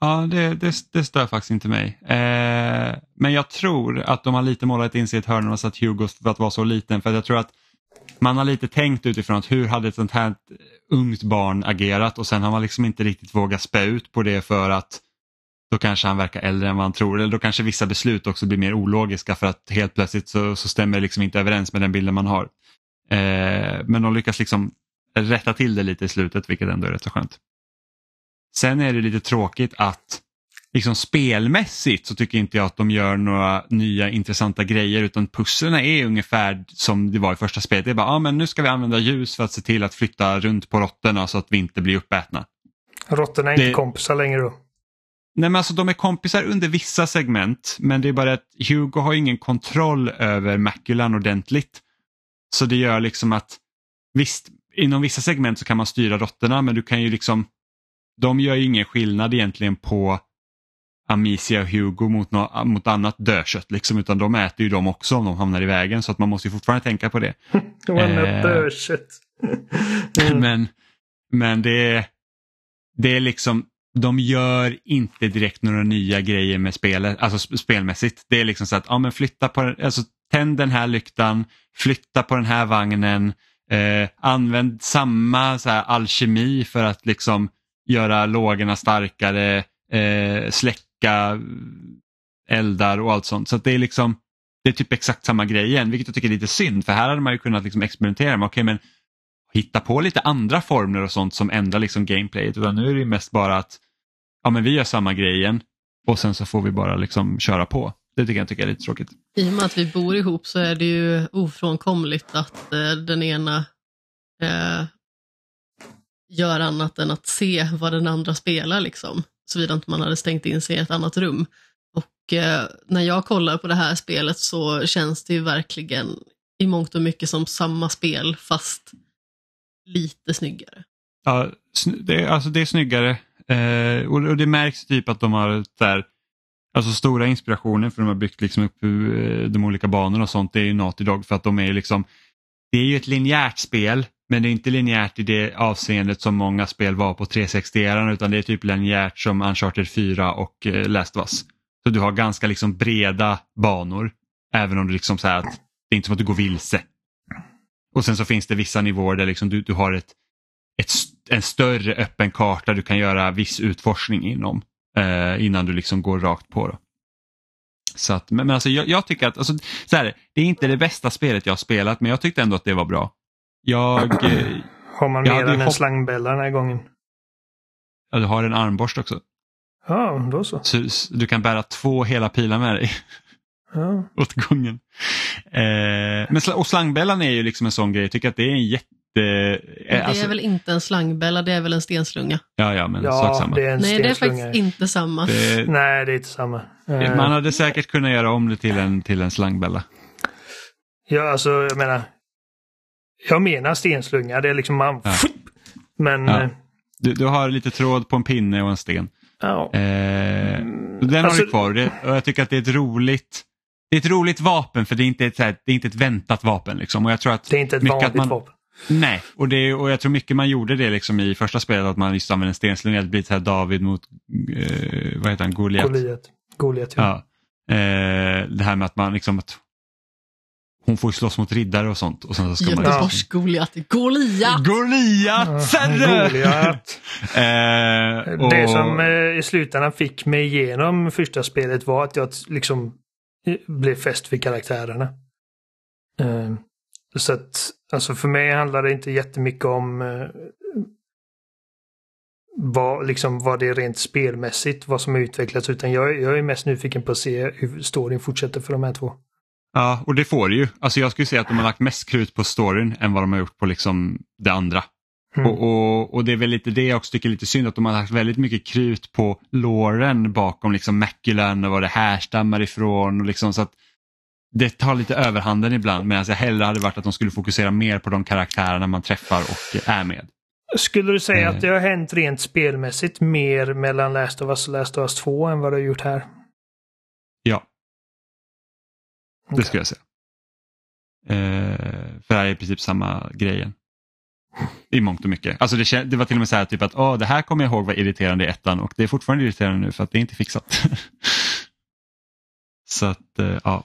Ja, det, det, det stör faktiskt inte mig. Eh, men jag tror att de har lite målat in sig i ett hörn och satt Hugo för att vara så liten. För jag tror att man har lite tänkt utifrån att hur hade ett sånt här ungt barn agerat och sen har man liksom inte riktigt vågat spä ut på det för att då kanske han verkar äldre än vad han tror. Eller då kanske vissa beslut också blir mer ologiska för att helt plötsligt så, så stämmer det liksom inte överens med den bilden man har. Eh, men de lyckas liksom rätta till det lite i slutet vilket ändå är rätt så skönt. Sen är det lite tråkigt att liksom spelmässigt så tycker inte jag att de gör några nya intressanta grejer utan pusslen är ungefär som det var i första spelet. Det är bara, ja men nu ska vi använda ljus för att se till att flytta runt på råttorna så att vi inte blir uppätna. Råttorna är det... inte kompisar längre då? Nej men alltså de är kompisar under vissa segment men det är bara att Hugo har ingen kontroll över Maculan ordentligt. Så det gör liksom att visst, inom vissa segment så kan man styra råttorna men du kan ju liksom de gör ju ingen skillnad egentligen på Amicia och Hugo mot, no mot annat dödkött liksom, utan de äter ju dem också om de hamnar i vägen så att man måste ju fortfarande tänka på det. de eh, dödkött. men, men det är, det är liksom, de gör inte direkt några nya grejer med spelet, alltså spelmässigt. Det är liksom så att, ja men flytta på, alltså tänd den här lyktan, flytta på den här vagnen, eh, använd samma så här, alkemi för att liksom göra lågorna starkare, eh, släcka eldar och allt sånt. Så det är liksom det är typ exakt samma grej igen, vilket jag tycker är lite synd för här hade man ju kunnat liksom experimentera med, okej okay, men hitta på lite andra formler och sånt som ändrar liksom gameplayet. Utan nu är det mest bara att ja, men vi gör samma grej igen och sen så får vi bara liksom köra på. Det tycker jag, tycker är lite tråkigt. I och med att vi bor ihop så är det ju ofrånkomligt att eh, den ena eh, gör annat än att se vad den andra spelar, liksom. såvida inte man hade stängt in sig i ett annat rum. Och eh, när jag kollar på det här spelet så känns det ju verkligen i mångt och mycket som samma spel fast lite snyggare. Ja, det, alltså det är snyggare eh, och, och, det märks typ att de har där, alltså stora inspirationer för de har byggt liksom upp eh, de olika banorna och sånt. Det är ju Naughty Dog för att de är liksom, det är ju ett linjärt spel men det är inte linjärt i det avseendet som många spel var på 360-eran utan det är typ linjärt som Uncharted 4 och eh, Last of Us. Så du har ganska liksom breda banor även om du liksom så att det är inte som att du går vilse. Och sen så finns det vissa nivåer där liksom du, du har ett, ett, en större öppen karta du kan göra viss utforskning inom eh, innan du liksom går rakt på. Då. Så att, men, men alltså jag, jag, tycker att, alltså, så här, det är inte det bästa spelet jag har spelat men jag tyckte ändå att det var bra. Jag... Eh, har man mer än en slangbella den här gången? Ja, du har en armborst också. Ja, då så. så du kan bära två hela pilar med dig. Ja. Åt gången. Eh, men och slangbällan är ju liksom en sån grej, jag tycker att det är en jätte... Eh, det är alltså... väl inte en slangbälla, det är väl en stenslunga? Ja, ja, men ja, sak samma. Det är Nej, det är faktiskt inte samma. Det... Nej, det är inte samma. Man hade säkert kunnat göra om det till en, till en slangbälla. Ja, alltså jag menar, jag menar stenslunga, det är liksom man... Ja. Men... Ja. Eh, du, du har lite tråd på en pinne och en sten. Ja. Eh, den alltså, har du kvar det, och jag tycker att det är ett roligt det är ett roligt vapen för det är inte ett, det är inte ett väntat vapen. Liksom. Och jag tror att det är inte ett vanligt man, vapen. Nej, och, det, och jag tror mycket man gjorde det liksom i första spelet att man just använde en stenslunga. Det blir så här David mot eh, vad heter han, Goliat. Goliat, Goliat ja. ja. Eh, det här med att man liksom att hon får slåss mot riddare och sånt. Och sen så ska Göteborgs man... Goliat. Goliat! Goliat! Serre! Goliat. eh, och... Det som eh, i slutändan fick mig igenom första spelet var att jag liksom eh, blev fäst vid karaktärerna. Eh, så att, alltså för mig handlar det inte jättemycket om eh, vad, liksom, vad det är rent spelmässigt, vad som har utvecklats, utan jag, jag är mest nyfiken på att se hur storyn fortsätter för de här två. Ja, och det får det ju. Alltså jag skulle säga att de har lagt mest krut på storyn än vad de har gjort på liksom det andra. Mm. Och, och, och det är väl lite det jag också tycker är lite synd att de har lagt väldigt mycket krut på låren bakom liksom Maculan och vad det härstammar ifrån. Och liksom så att det tar lite överhanden ibland medan jag hellre hade varit att de skulle fokusera mer på de karaktärerna man träffar och är med. Skulle du säga Eh. att det har hänt rent spelmässigt mer mellan Last of Us och Last of Us 2 än vad det har gjort här? Ja, det Okej. skulle jag säga. Eh, för det här är i princip samma grejen. I mångt och mycket. Alltså det, det var till och med så här typ att Åh, det här kommer jag ihåg var irriterande i ettan och det är fortfarande irriterande nu för att det är inte fixat. så att eh, ja.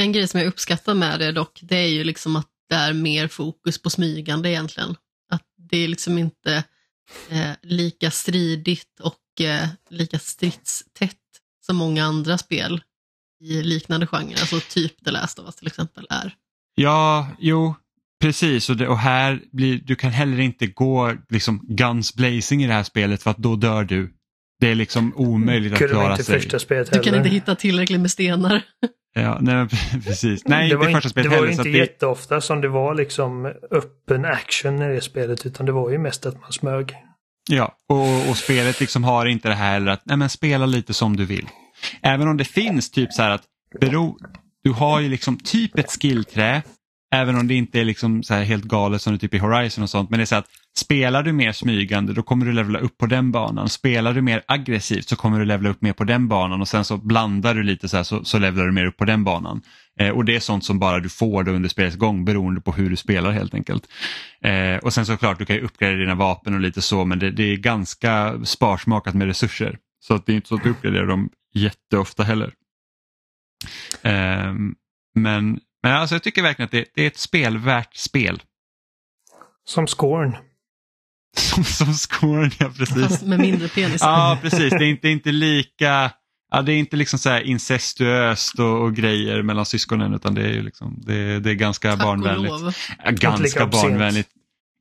En grej som jag uppskattar med det dock, det är ju liksom att det är mer fokus på smygande egentligen. Att det är liksom inte eh, lika stridigt och eh, lika stridstätt som många andra spel i liknande genre, alltså typ The Last of Us till exempel är. Ja, jo, precis. Och, det, och här blir, du kan heller inte gå liksom guns blazing i det här spelet för att då dör du. Det är liksom omöjligt att klara sig. första spelet Du kan inte hitta tillräckligt med stenar. Ja, nej, precis. Nej, det var, inte, spelet det var heller. inte det, jätteofta som det var liksom öppen action i det spelet utan det var ju mest att man smög. Ja, och, och spelet liksom har inte det här heller att nej, men spela lite som du vill. Även om det finns typ så här att bero, du har ju liksom typ ett skillträ, även om det inte är liksom så här helt galet som det typ i Horizon och sånt. Men det är så att spelar du mer smygande då kommer du levla upp på den banan. Spelar du mer aggressivt så kommer du levla upp mer på den banan och sen så blandar du lite så här så, så levlar du mer upp på den banan. Eh, och det är sånt som bara du får då under spelets gång beroende på hur du spelar helt enkelt. Eh, och sen såklart du kan ju uppgradera dina vapen och lite så men det, det är ganska sparsmakat med resurser. Så att det är inte så att du uppgraderar dem jätteofta heller. Eh, men men alltså jag tycker verkligen att det, det är ett spel värt spel. Som Scorn. Som, som scoren, ja precis. Fast med mindre penisar. Ja precis, det är inte, inte lika Ja, det är inte liksom så här incestuöst och, och grejer mellan syskonen utan det är, ju liksom, det, det är ganska Tack barnvänligt. Ja, ganska barnvänligt.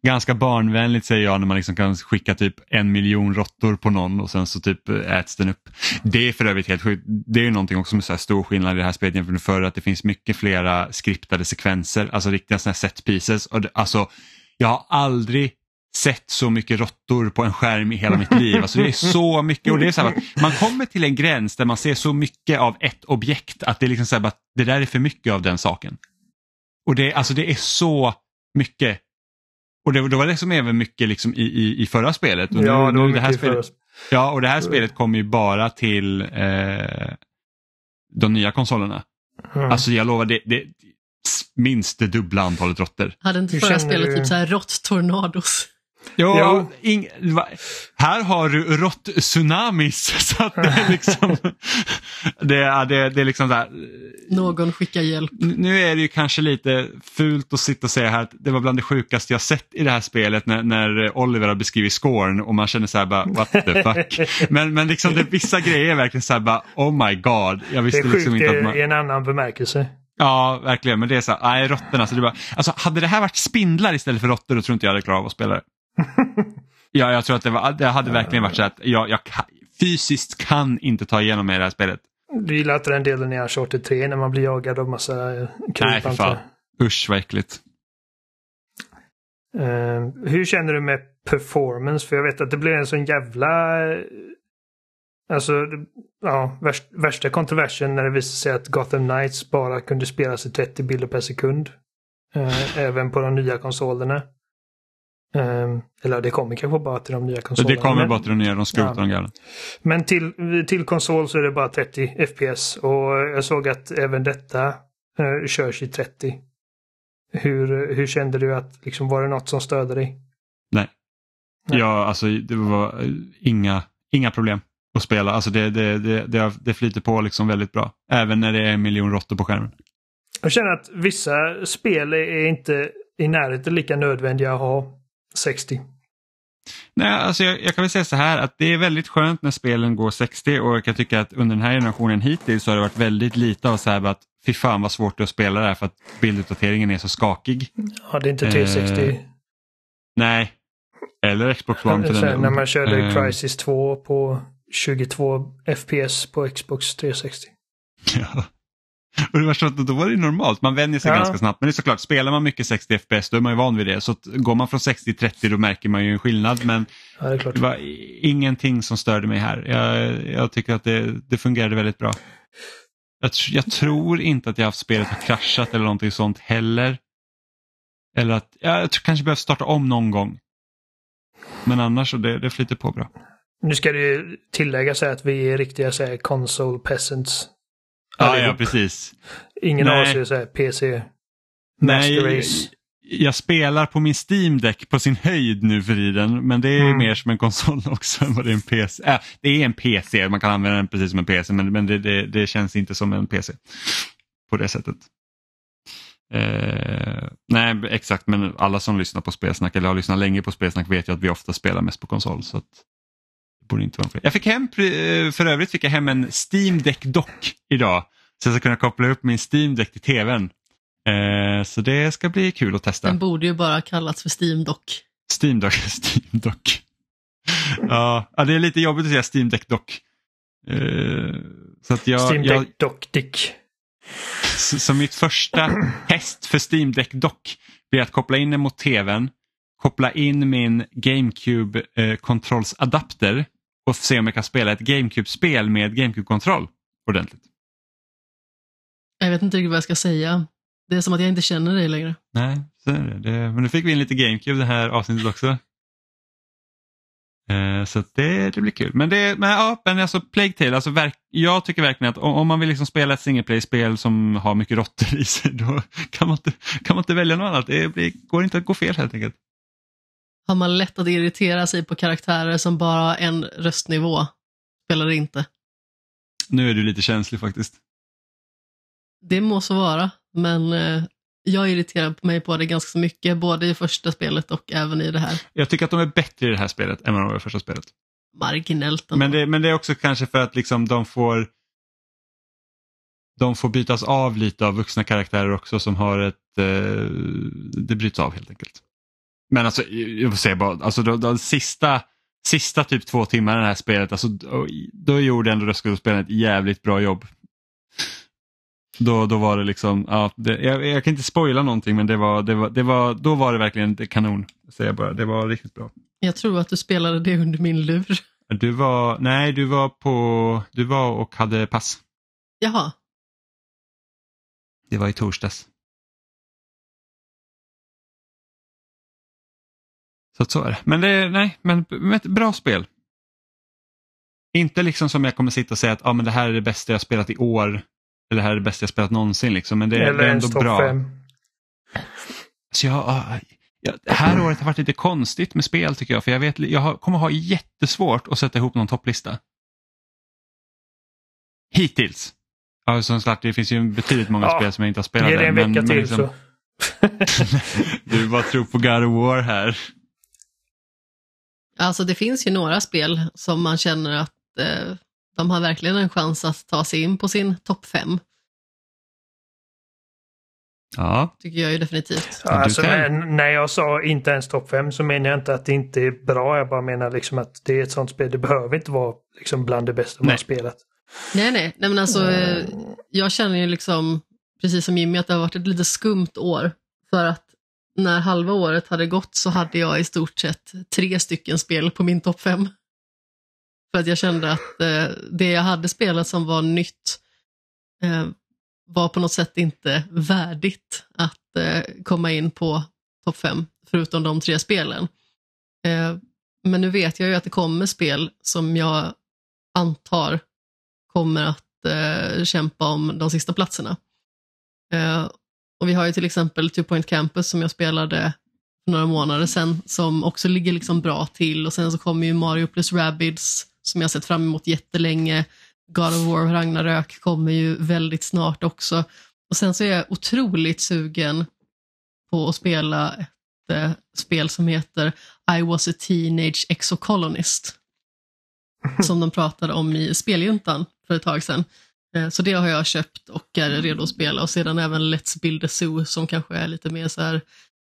Ganska barnvänligt säger jag när man liksom kan skicka typ en miljon råttor på någon och sen så typ äts den upp. Det är för övrigt helt sjukt. Det är ju någonting också med så här stor skillnad i det här spelet jämfört med förr att det finns mycket flera skriptade sekvenser, alltså riktiga såna här set pieces. Och det, alltså, jag har aldrig sett så mycket råttor på en skärm i hela mitt liv. Alltså det är så mycket och det är så här att man kommer till en gräns där man ser så mycket av ett objekt att det är liksom så här bara, det där är för mycket av den saken. Och det, alltså det är så mycket. Och det, det var det som även mycket liksom i, i, i förra spelet. Och Ja, nu, det var nu, det här mycket spelet, för ja, och det här spelet kommer ju bara till eh, de nya konsolerna. Mm. Alltså jag lovar, det, det minst det dubbla antalet råttor. Hade inte förra spelet typ så här rått-tornados? Ja, Jo. ing, va, här har du rått-tsunamis. Så att det är liksom, det, är- det, det är liksom så här, Någon skickar hjälp. nu är det ju kanske lite fult att sitta och säga här att det var bland det sjukaste jag sett i det här spelet när, när Oliver har beskrivit scorn och man känner så här bara what the fuck. Men, men liksom det, vissa grejer är verkligen så här bara oh my god. Jag det visste är sjukt liksom inte att man... i en annan bemärkelse. Ja, verkligen. Men det är så här, nej råttorna. Så det är bara, alltså, hade det här varit spindlar istället för råttor då tror inte jag hade klarat av att spela det. Ja, jag tror att det, var, det hade verkligen varit så att jag, jag kan, fysiskt kan inte ta igenom mig i det här spelet. Du gillar inte den delen i Uncharted 3 när man blir jagad av massa eh, Nej, för kryp, fan. Usch vad äckligt. Eh, hur känner du med performance? För jag vet att det blev en sån jävla... eh, Alltså, ja, värst, värsta kontroversen när det visade sig att Gotham Knights bara kunde spelas i 30 bilder per sekund. Eh, även på de nya konsolerna. Eh, eller det kommer kanske bara till de nya konsolerna. det kommer bara till de nya, de skrotar Ja. de gamla. Men till, till konsol så är det bara 30 FPS och jag såg att även detta eh, körs i 30. Hur, hur kände du att, liksom, var det något som störde dig? Nej. Ja, alltså det var eh, inga, inga problem att spela. Alltså det, det, det, det, det flyter på liksom väldigt bra. Även när det är en miljon råttor på skärmen. Jag känner att vissa spel är inte i närheten lika nödvändiga att ha 60. Nej, alltså jag, jag kan väl säga så här att det är väldigt skönt när spelen går 60 och jag kan tycka att under den här generationen hittills så har det varit väldigt lite av så här att fy fan vad svårt det är att spela det här för att bilduppdateringen är så skakig. Ja, det är inte 360. Eh, Nej, eller Xbox One Sen när man körde Eh, Crisis 2 på 22 FPS på Xbox 360. Ja. Och det var så att då var det normalt, man vänjer sig Ja. ganska snabbt. Men det är såklart, spelar man mycket 60 FPS då är man ju van vid det. Så går man från 60 till 30 då märker man ju en skillnad. Men Ja, det det var ingenting som störde mig här. Jag, jag tycker att det, det fungerade väldigt bra. Jag, jag tror inte att jag haft spelet har kraschat eller någonting sånt heller. Eller att ja, jag tror kanske behöver starta om någon gång. Men annars så det, det flyter på bra. Nu ska det tilläggas att vi är riktiga så här, console peasants. Ja, ja precis. Ingen Nej. av oss är så PC master Nej, race. jag spelar på min Steam Deck på sin höjd nu för tiden, men det är Mm. mer som en konsol också än vad det är en PC. Äh, det är en PC, man kan använda den precis som en PC, men, men det, det, det känns inte som en PC på det sättet. Eh, nej, exakt, men alla som lyssnar på spelsnack eller har lyssnat länge på spelsnack vet ju att vi ofta spelar mest på konsol. Så att borde inte vara problem. Jag fick hem, eh, för övrigt fick jag hem en Steam Deck dock idag. Så jag ska kunna koppla upp min Steam Deck till tvn. Eh, så det ska bli kul att testa. Den borde ju bara kallats för Steam Dock. Steam Dock. Steam Dock. ja, det är lite jobbigt att säga Steam Deck Dock. Eh, så, att jag, Steam jag, Deck Dock Dick. så, så mitt första test för Steam Deck Dock blir att koppla in den mot tvn, koppla in min GameCube eh, kontrollsadapter och se om jag kan spela ett GameCube-spel med GameCube-kontroll ordentligt. Jag vet inte riktigt vad jag ska säga. Det är som att jag inte känner dig längre. Nej, så är det. det. Men nu fick vi in lite GameCube det här avsnittet också. Eh, så det, det blir kul. Men, det, men, ja, men alltså Plague Tale, alltså verk, jag tycker verkligen att om, om man vill liksom spela ett single play-spel som har mycket råttor i sig, då kan man inte, kan man inte välja något annat. Det blir, går inte att gå fel helt enkelt. Har man lätt att irritera sig på karaktärer som bara har en röstnivå, spelar det inte. Nu är du lite känslig faktiskt. Det må så vara, men eh, jag irriterar mig på det ganska mycket, både i första spelet och även i det här. Jag tycker att de är bättre i det här spelet än vad de var i första spelet. Marginellt. Men det, men det är också kanske för att liksom de får de får bytas av lite av vuxna karaktärer också som har ett, eh, det bryts av helt enkelt. Men alltså, jag får säga bara, alltså de, de sista, sista typ två timmarna i det här spelet, alltså, då, då gjorde ändå röstskådespelaren ett jävligt bra jobb. Då, då var det liksom, ja, det, jag, jag kan inte spoila någonting men det var, det var, det var, då var det verkligen kanon. Säger jag bara. Det var riktigt bra. Jag tror att du spelade det under min lur. Du var, nej du var på, du var och hade pass. Jaha, Det var i torsdags. Så att så är det. Men det är, nej, men, ett bra spel. Inte liksom som jag kommer sitta och säga att ah, men det här är det bästa jag spelat i år. Eller det här är det bästa jag spelat någonsin. Liksom. Men det, Eller det är ändå bra. fem. Så jag, ah, ja, det här året har varit lite konstigt med spel tycker jag. För jag, vet, jag har, kommer ha jättesvårt att sätta ihop någon topplista. Hittills. Ja, som sagt, det finns ju betydligt många Ja, spel som jag inte har spelat. Ge det en än, vecka men, till men liksom, så. Du bara tror på God of War här. Alltså det finns ju några spel som man känner att eh, de har verkligen en chans att ta sig in på sin topp fem. Ja, Tycker jag ju definitivt. Ja, alltså, när, när jag sa inte ens topp fem så menar jag inte att det inte är bra. Jag bara menar liksom att det är ett sånt spel. Det behöver inte vara liksom bland det bästa man Nej. har spelat. Nej, nej, nej men alltså eh, jag känner ju liksom, precis som Jimmy, att det har varit ett lite skumt år. För att när halva året hade gått så hade jag i stort sett tre stycken spel på min topp fem. För att jag kände att eh, det jag hade spelat som var nytt eh, var på något sätt inte värdigt att eh, komma in på topp fem, förutom de tre spelen. Eh, men nu vet jag ju att det kommer spel som jag antar kommer att eh, kämpa om de sista platserna. Eh, och vi har ju till exempel Two Point Campus som jag spelade för några månader sedan som också ligger liksom bra till och sen så kommer ju Mario plus Rabbids som jag sett fram emot jättelänge. God of War Ragnarök kommer ju väldigt snart också. Och sen så är jag otroligt sugen på att spela ett eh, spel som heter I was a teenage exocolonist som de pratade om i Speljuntan för ett tag sedan. Eh, Så det har jag köpt och är redo att spela och sedan även Let's Build a Zoo som kanske är lite mer så här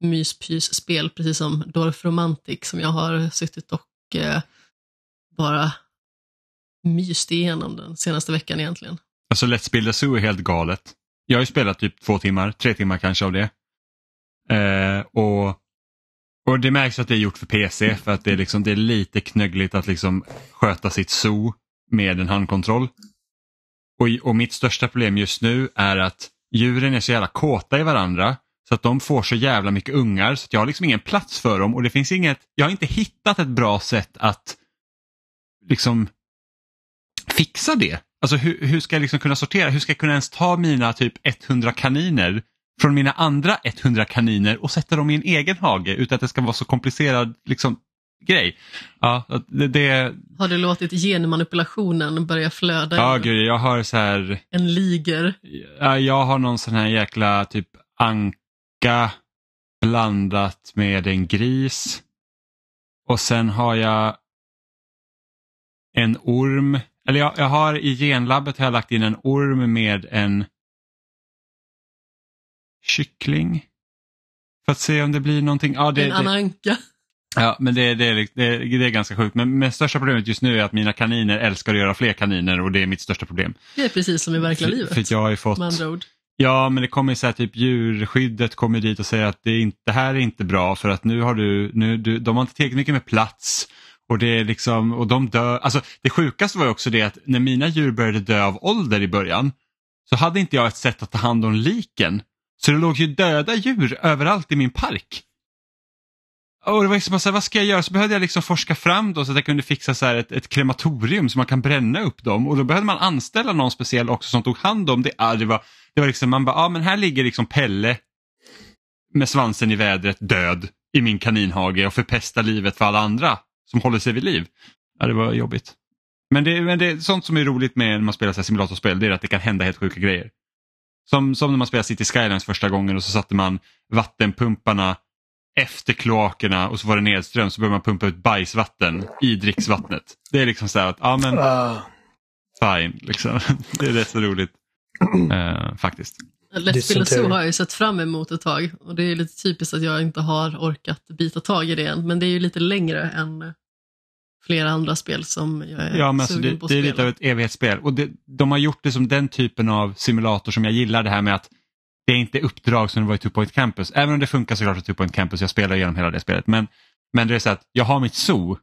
myspys-spel, precis som Dorf Romantic som jag har suttit och eh, bara myst igenom den senaste veckan egentligen. alltså Let's Build a Zoo är helt galet. Jag har ju spelat typ två timmar, tre timmar kanske av det. Eh, och, och det märks att det är gjort för PC för att det är, liksom, det är lite knöggligt att liksom sköta sitt zoo med en handkontroll. Och, och mitt största problem just nu är att djuren är så jävla kåta i varandra så att de får så jävla mycket ungar så att jag har liksom ingen plats för dem och det finns inget, jag har inte hittat ett bra sätt att liksom fixa det. Alltså hur, hur ska jag liksom kunna sortera, hur ska jag kunna ens ta mina typ 100 kaniner från mina andra 100 kaniner och sätta dem i en egen hage utan att det ska vara så komplicerad liksom, grej. Ja, det, det... Har du låtit genmanipulationen börja flöda? Ja, gud, jag har så här... En liger? Ja, jag har någon sån här jäkla typ anka blandat med en gris. Och sen har jag en orm. Eller jag, jag har i genlabbet har jag lagt in en orm med en kyckling. För att se om det blir någonting. Ja, det, en ananka. Ja, men det, det, det, det är ganska sjukt. Men, men största problemet just nu är att mina kaniner älskar att göra fler kaniner och det är mitt största problem. Det är precis som i verkliga livet. För jag har fått... Ja, men det kommer så här, typ djurskyddet kommer dit och säger att det, är inte, det här är inte bra för att nu har du, nu, du, de har inte tillräckligt mycket med plats och det är liksom, och de dör. Alltså det sjukaste var ju också det att när mina djur började dö av ålder i början så hade inte jag ett sätt att ta hand om liken. Så det låg ju döda djur överallt i min park. Och det var liksom så här, vad ska jag göra? Så behövde jag liksom forska fram då så att jag kunde fixa så ett, ett krematorium så man kan bränna upp dem. Och då behövde man anställa någon speciell också som tog hand om det. Ja, det, var, det var liksom, man bara, ja men här ligger liksom Pelle med svansen i vädret död i min kaninhage och förpestar livet för alla andra som håller sig vid liv. Ja, det var jobbigt. Men det, men det sånt som är roligt med när man spelar så simulatorspel det är att det kan hända helt sjuka grejer. Som, som när man spelade City Skylines första gången och så satte man vattenpumparna efter kloakerna och så var det nedström så började man pumpa ut bajsvatten i dricksvattnet. Det är liksom så här att, ja men uh. fine, liksom. det är rätt så roligt uh, faktiskt. Let's Build Zoo har jag ju sett fram emot ett tag och det är lite typiskt att jag inte har orkat bita tag i det än. Men det är ju lite längre än flera andra spel som jag är ja, men alltså sugen det, på att Det är lite av ett evighetsspel och det, de har gjort det som den typen av simulator som jag gillar det här med att det är inte uppdrag som det var i Two Point Campus. Även om det funkar såklart i Two Point Campus, jag spelar igenom hela det spelet. Men, men det är så att jag har mitt zoo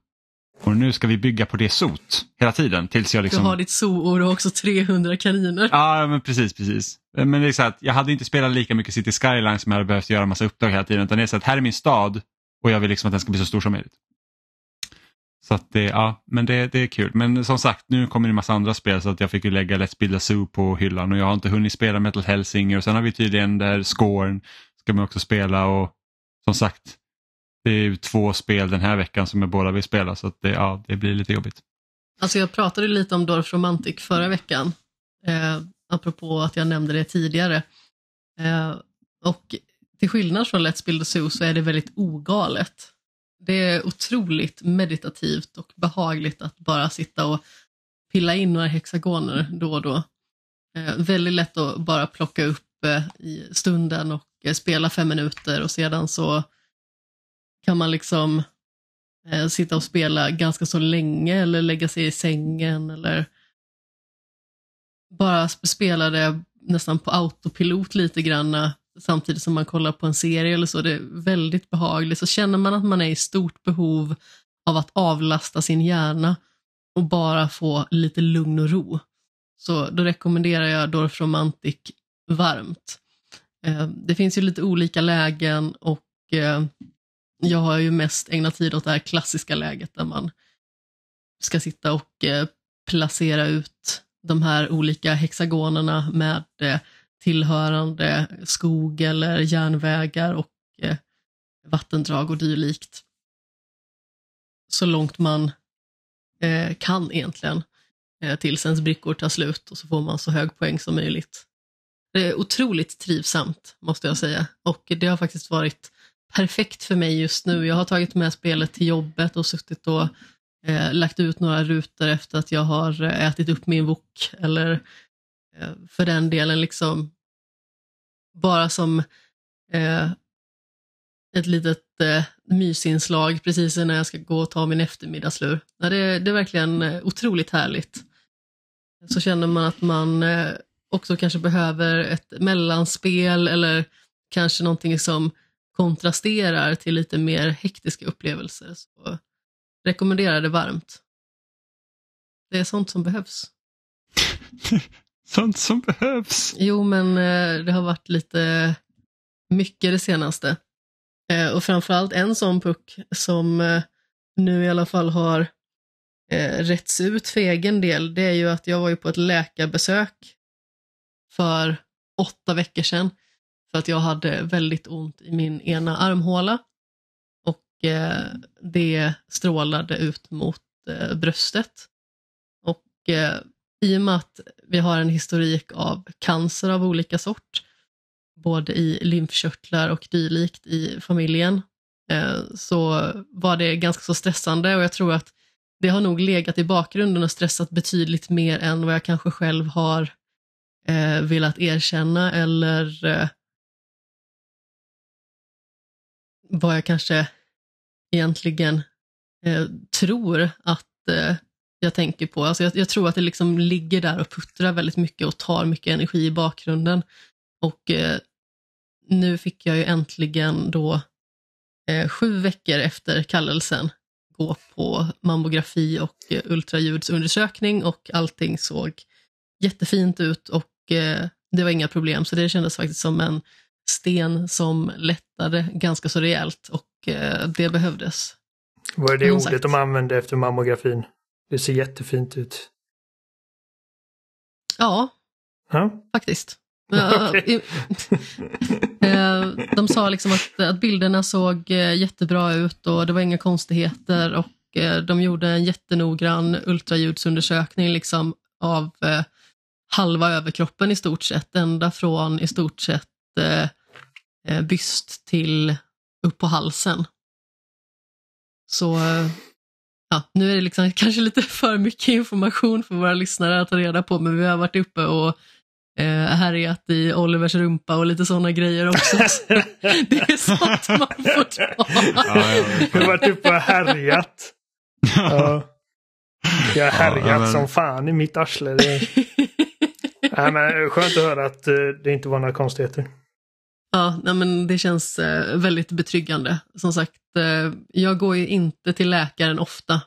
och nu ska vi bygga på det sot hela tiden tills jag liksom... Du har ditt zoo och du har också 300 kaniner. Ja, men precis, precis. Men det är så att jag hade inte spelat lika mycket City Skylines som jag hade behövt göra massa uppdrag hela tiden. Utan det är så att här är min stad och jag vill liksom att den ska bli så stor som möjligt. Så att det, ja, men det, det är kul. Men som sagt, nu kommer det en massa andra spel så att jag fick ju lägga Let's Build a Zoo på hyllan och jag har inte hunnit spela Metal Hellsinger och sen har vi tydligen där Scorn ska man också spela och som sagt, det är ju två spel den här veckan som jag båda vill spela så att det, ja, det blir lite jobbigt. Alltså jag pratade lite om Dorf Romantic förra veckan, eh, apropå att jag nämnde det tidigare. Eh, och till skillnad från Let's Build a Zoo så är det väldigt ogalet. Det är otroligt meditativt och behagligt att bara sitta och pilla in några hexagoner då och då. Eh, väldigt lätt att bara plocka upp eh, i stunden och eh, spela fem minuter och sedan så kan man liksom eh, sitta och spela ganska så länge eller lägga sig i sängen eller bara spela det nästan på autopilot lite grann samtidigt som man kollar på en serie eller så. Det är väldigt behagligt. Så känner man att man är i stort behov av att avlasta sin hjärna och bara få lite lugn och ro. Så då rekommenderar jag Dorf Romantic varmt. Eh, det finns ju lite olika lägen och eh, jag har ju mest ägnat tid åt det här klassiska läget där man ska sitta och eh, placera ut de här olika hexagonerna med tillhörande skog eller järnvägar och eh, vattendrag och dylikt. Så långt man eh, kan egentligen eh, tills ens brickor tar slut och så får man så hög poäng som möjligt. Det är otroligt trivsamt måste jag säga och det har faktiskt varit perfekt för mig just nu. Jag har tagit med spelet till jobbet och suttit och eh, lagt ut några rutor efter att jag har ätit upp min wok eller för den delen liksom bara som eh, ett litet eh, mysinslag precis när jag ska gå och ta min eftermiddagslur. Ja, det, det är verkligen eh, otroligt härligt. Så känner man att man eh, också kanske behöver ett mellanspel eller kanske någonting som kontrasterar till lite mer hektiska upplevelser så rekommenderar det varmt. Det är sånt som behövs. Sånt som behövs. Jo, men eh, det har varit lite mycket det senaste. Eh, och framförallt en sån puck som eh, nu i alla fall har rätts ut för egen del, det är ju att jag var ju på ett läkarbesök för åtta veckor sedan för att jag hade väldigt ont i min ena armhåla och det strålade ut mot bröstet. Och i och med att vi har en historik av cancer av olika sort, både i lymfkörtlar och dylikt i familjen, eh, så var det ganska så stressande och jag tror att det har nog legat i bakgrunden och stressat betydligt mer än vad jag kanske själv har eh, velat erkänna eller eh, vad jag kanske egentligen tror att jag tänker på. Alltså jag, jag, tror att det liksom ligger där och puttrar väldigt mycket och tar mycket energi i bakgrunden. Och eh, nu fick jag ju äntligen då eh, sju veckor efter kallelsen gå på mammografi och eh, ultraljudsundersökning och allting såg jättefint ut och eh, det var inga problem så det kändes faktiskt som en sten som lättade ganska så rejält och eh, det behövdes. Var det det ordet de använde efter mammografin? Det ser jättefint ut. Ja, ja. faktiskt. Eh, de sa liksom att, att bilderna såg eh, jättebra ut och det var inga konstigheter och eh, de gjorde en jättenoggrann ultraljudsundersökning liksom av halva överkroppen i stort sett, ända från i stort sett byst till upp på halsen. Så ja, nu är det liksom kanske lite för mycket information för våra lyssnare att ta reda på, men vi har varit uppe och eh, härjat i Olivers rumpa och lite sådana grejer också. det är sånt man får ta. Du har varit uppe och härjat. Ja. Jag har härjat ja, men... som fan i mitt arsle. Det... Nej, men skönt att höra att uh, det inte var några konstigheter. Ja, nej, men det känns uh, väldigt betryggande. Som sagt, uh, jag går ju inte till läkaren ofta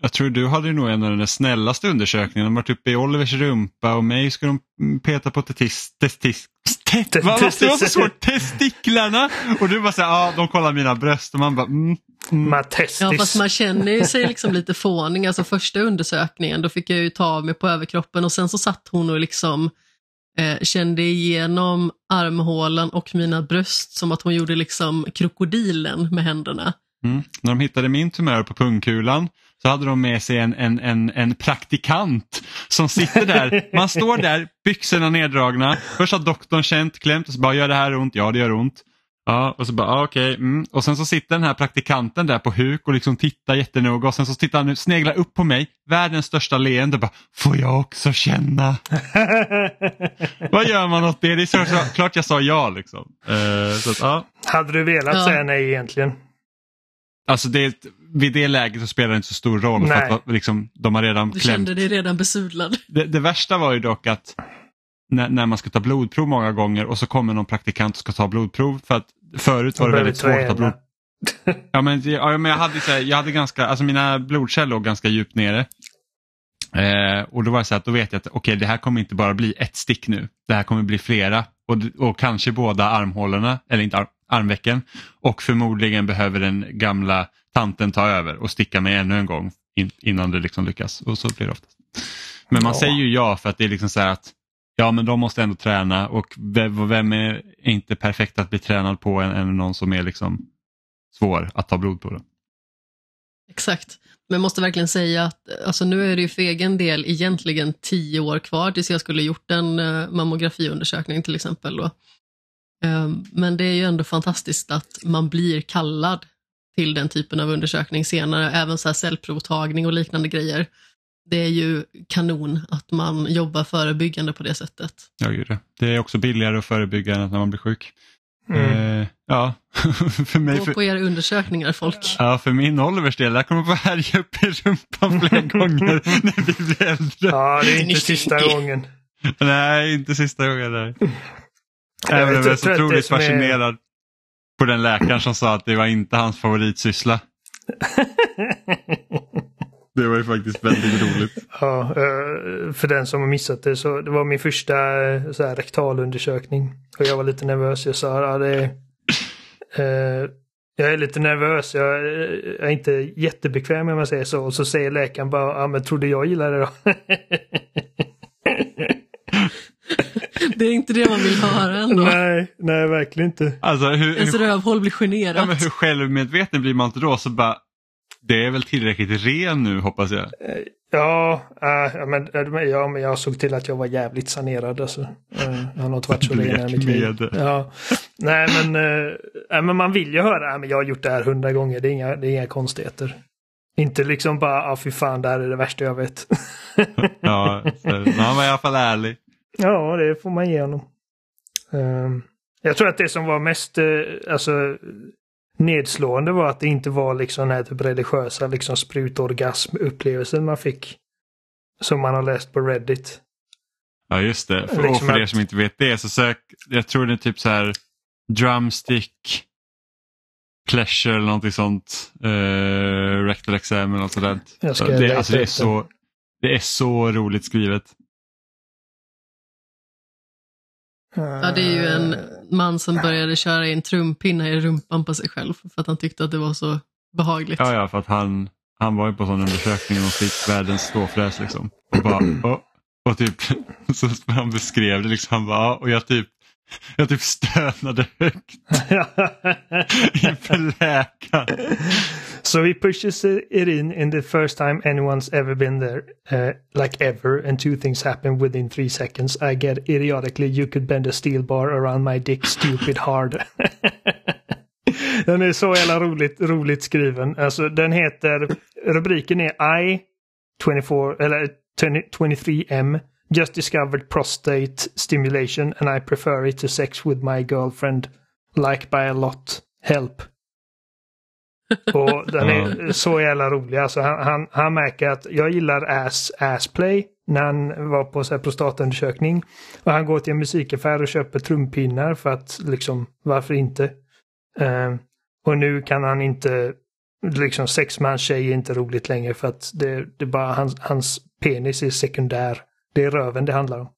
jag tror du hade nog en av de snällaste undersökningarna. De har varit uppe i Olivers rumpa och mig ska de peta på testis... testis te, vad måste det vara så svårt? Testiklarna! Och du bara säger ja de kollar mina bröst och man bara mm, mm. Ja fast man känner ju sig liksom lite fånig. Alltså första undersökningen då fick jag ju ta av mig på överkroppen och sen så satt hon och liksom eh, kände igenom armhålan och mina bröst som att hon gjorde liksom krokodilen med händerna. Mm. När de hittade min tumör på pungkulan så hade de med sig en, en, en, en praktikant som sitter där. Man står där, byxorna neddragna. Först har doktorn känt, klämt och så bara, gör det här ont? Ja, det gör ont. Ja, och så bara, ah, okej. Okay, mm. Och sen så sitter den här praktikanten där på huk och liksom tittar jättenoga och sen så tittar han, sneglar upp på mig, världens största leende och bara, får jag också känna? Vad gör man åt det? Det är så, så, klart jag sa ja liksom. Uh, så att, ja. Hade du velat ja. säga nej egentligen? Alltså det, vid det läget så spelar det inte så stor roll Nej. för att liksom, de har redan Du klämt. kände dig redan besudlad. Det, det, värsta var ju dock att när, när, man ska ta blodprov många gånger och så kommer någon praktikant och ska ta blodprov för att förut var det väldigt svårt att blod. Ja men, ja, men jag, hade, så här, jag hade ganska, alltså mina blodkärl låg ganska djupt nere. Eh, och då var det så att då vet jag att okej okay, det här kommer inte bara bli ett stick nu. Det här kommer bli flera och, och kanske båda armhålorna, eller inte arm, armvecken och förmodligen behöver den gamla tanten ta över och sticka mig ännu en gång in, innan det liksom lyckas. Och så blir det oftast. Men man ja. säger ju ja för att det är liksom så här att ja men de måste ändå träna och vem är inte perfekt att bli tränad på än, än någon som är liksom svår att ta blod på. Det. Exakt. Men jag måste verkligen säga att alltså nu är det ju för egen del egentligen tio år kvar tills jag skulle gjort en eh, mammografiundersökning till exempel. Då. Ehm, men det är ju ändå fantastiskt att man blir kallad till den typen av undersökning senare, även så här cellprovtagning och liknande grejer. Det är ju kanon att man jobbar förebyggande på det sättet. Ja, det. det är också billigare att förebygga än när man blir sjuk. Mm. Eh, ja, för mig. Gå på era undersökningar folk. Ja, för min Olivers del, där kommer få härja upp i rumpan flera gånger när vi blir äldre. Ja, det är inte sista gången. Nej, inte sista gången. Nej. Jag Även om jag är jag så otroligt är- fascinerad på den läkaren som sa att det var inte hans favoritsyssla. Det var ju faktiskt väldigt roligt. Ja, eh, för den som har missat det så det var min första eh, så här, rektalundersökning. Och jag var lite nervös. Jag sa ja, det är, eh, jag är lite nervös. Jag, är inte jättebekväm om man säger så. Och så säger läkaren bara, ja men trodde jag gillade det då? Det är inte det man vill höra ändå. nej, nej verkligen inte. Alltså hur, Ens rövhål blir ja, generat. men hur självmedveten blir man inte då? Så bara, det är väl tillräckligt ren nu hoppas jag. Ja, äh, ja, men, ja, men jag såg till att jag var jävligt sanerad. Alltså. Eh, jag har nog inte varit så ren i mitt liv. Ja. Nej, men, eh, nej, men man vill ju höra, äh, men jag har gjort det här hundra gånger, det är inga, det är inga konstigheter. Inte liksom bara, ah, fy fan, det här är det värsta jag vet. Ja, så, men han var i alla fall ärlig. ja, det får man ge honom. Ehm, jag tror att det som var mest eh, alltså, nedslående var att det inte var liksom den här typ religiösa liksom sprutorgasm-upplevelsen man fick. Som man har läst på Reddit. Ja just det. För, Liksom och för er som inte vet det så sök, jag tror det är typ så här drumstick, pleasure eller någonting sånt. Uh, rectal exam eller något sådant. Det, alltså, det, är så, det är så roligt skrivet. Ja, det är ju en man som började köra in trumpinnar i rumpan på sig själv för att han tyckte att det var så behagligt. Ja, ja, för att han, han var ju på sån undersökning och fick världens ståfräs liksom. Och bara, oh. och typ, så han beskrev det liksom, han bara, och jag typ, jag typ stönade högt inför läkaren. So he pushes it in in the first time anyone's ever been there, uh, like ever, and two things happen within three seconds. I get idiotically you could bend a steel bar around my dick stupid hard. den är så jävla roligt, roligt skriven. Alltså den heter, rubriken är I 24, eller 20 23M Just discovered prostate stimulation and I prefer it to sex with my girlfriend. Like by a lot. Help. Och den är så jävla rolig. Alltså han, han, han märker att jag gillar ass, assplay när han var på så här prostatundersökning. Och han går till en musikaffär och köper trumpinnar för att liksom, varför inte? Eh, och nu kan han inte, liksom sex med hans tjej är inte roligt längre för att det, det bara hans, hans penis är sekundär. Det är röven det handlar om.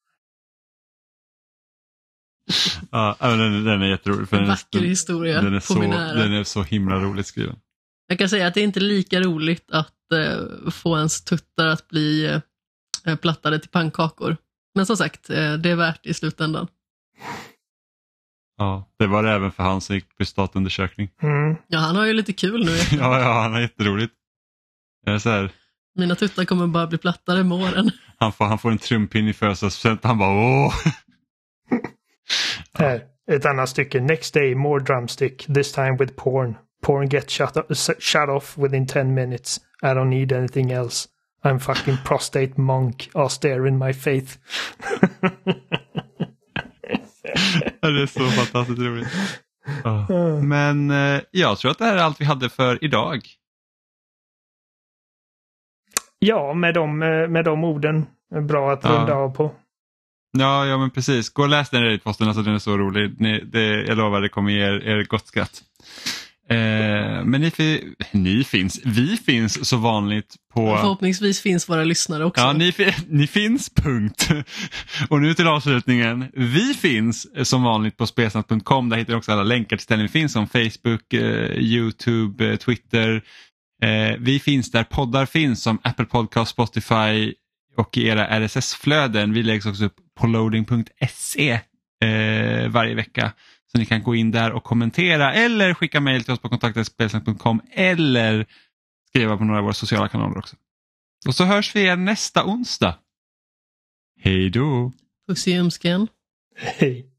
Ja, men den, den är jätterolig. För En den, vacker historia den, är så, den är så himla roligt skriven. Jag kan säga att det är inte lika roligt att eh, få ens tuttar att bli eh, plattade till pannkakor. Men som sagt, eh, det är värt i slutändan. Ja, det var det även för han som gick prostatundersökning. Mm. Ja, han har ju lite kul nu. Ja, ja, han har jätteroligt. Jag är så här, Mina tuttar kommer bara bli plattare med åren. han, får, han får en trumpinne i födelsedagspresent han bara åh. Här, ett annat stycke. Next day more drumstick. This time with porn. Porn gets shut, shut off within 10 minutes. I don't need anything else. I'm fucking prostate monk. Austere in my faith. Det är så fantastiskt roligt. Ja. Men eh, jag tror att det här är allt vi hade för idag. Ja, med de, eh, med de orden. Bra att Ja. runda av på. Ja, ja men precis. Gå och läs den Reddit-posten, alltså den är så rolig. Ni, det, jag lovar, det kommer ge er, er gott skratt. Eh, men ni, ni finns, vi finns så vanligt på... Förhoppningsvis finns våra lyssnare också. Ja, ni, ni finns, punkt. Och nu till avslutningen. Vi finns som vanligt på spelsnack.com. Där hittar ni också alla länkar till ställen vi finns som Facebook, eh, Youtube, eh, Twitter. Eh, vi finns där poddar finns som Apple Podcast, Spotify och i era RSS-flöden. Vi läggs också upp på loading.se eh, varje vecka. Så ni kan gå in där och kommentera eller skicka mejl till oss på kontaktetspelsnack.com eller skriva på några av våra sociala kanaler också. Och så hörs vi igen nästa onsdag. Hej då! Puss i ömsken. Hej.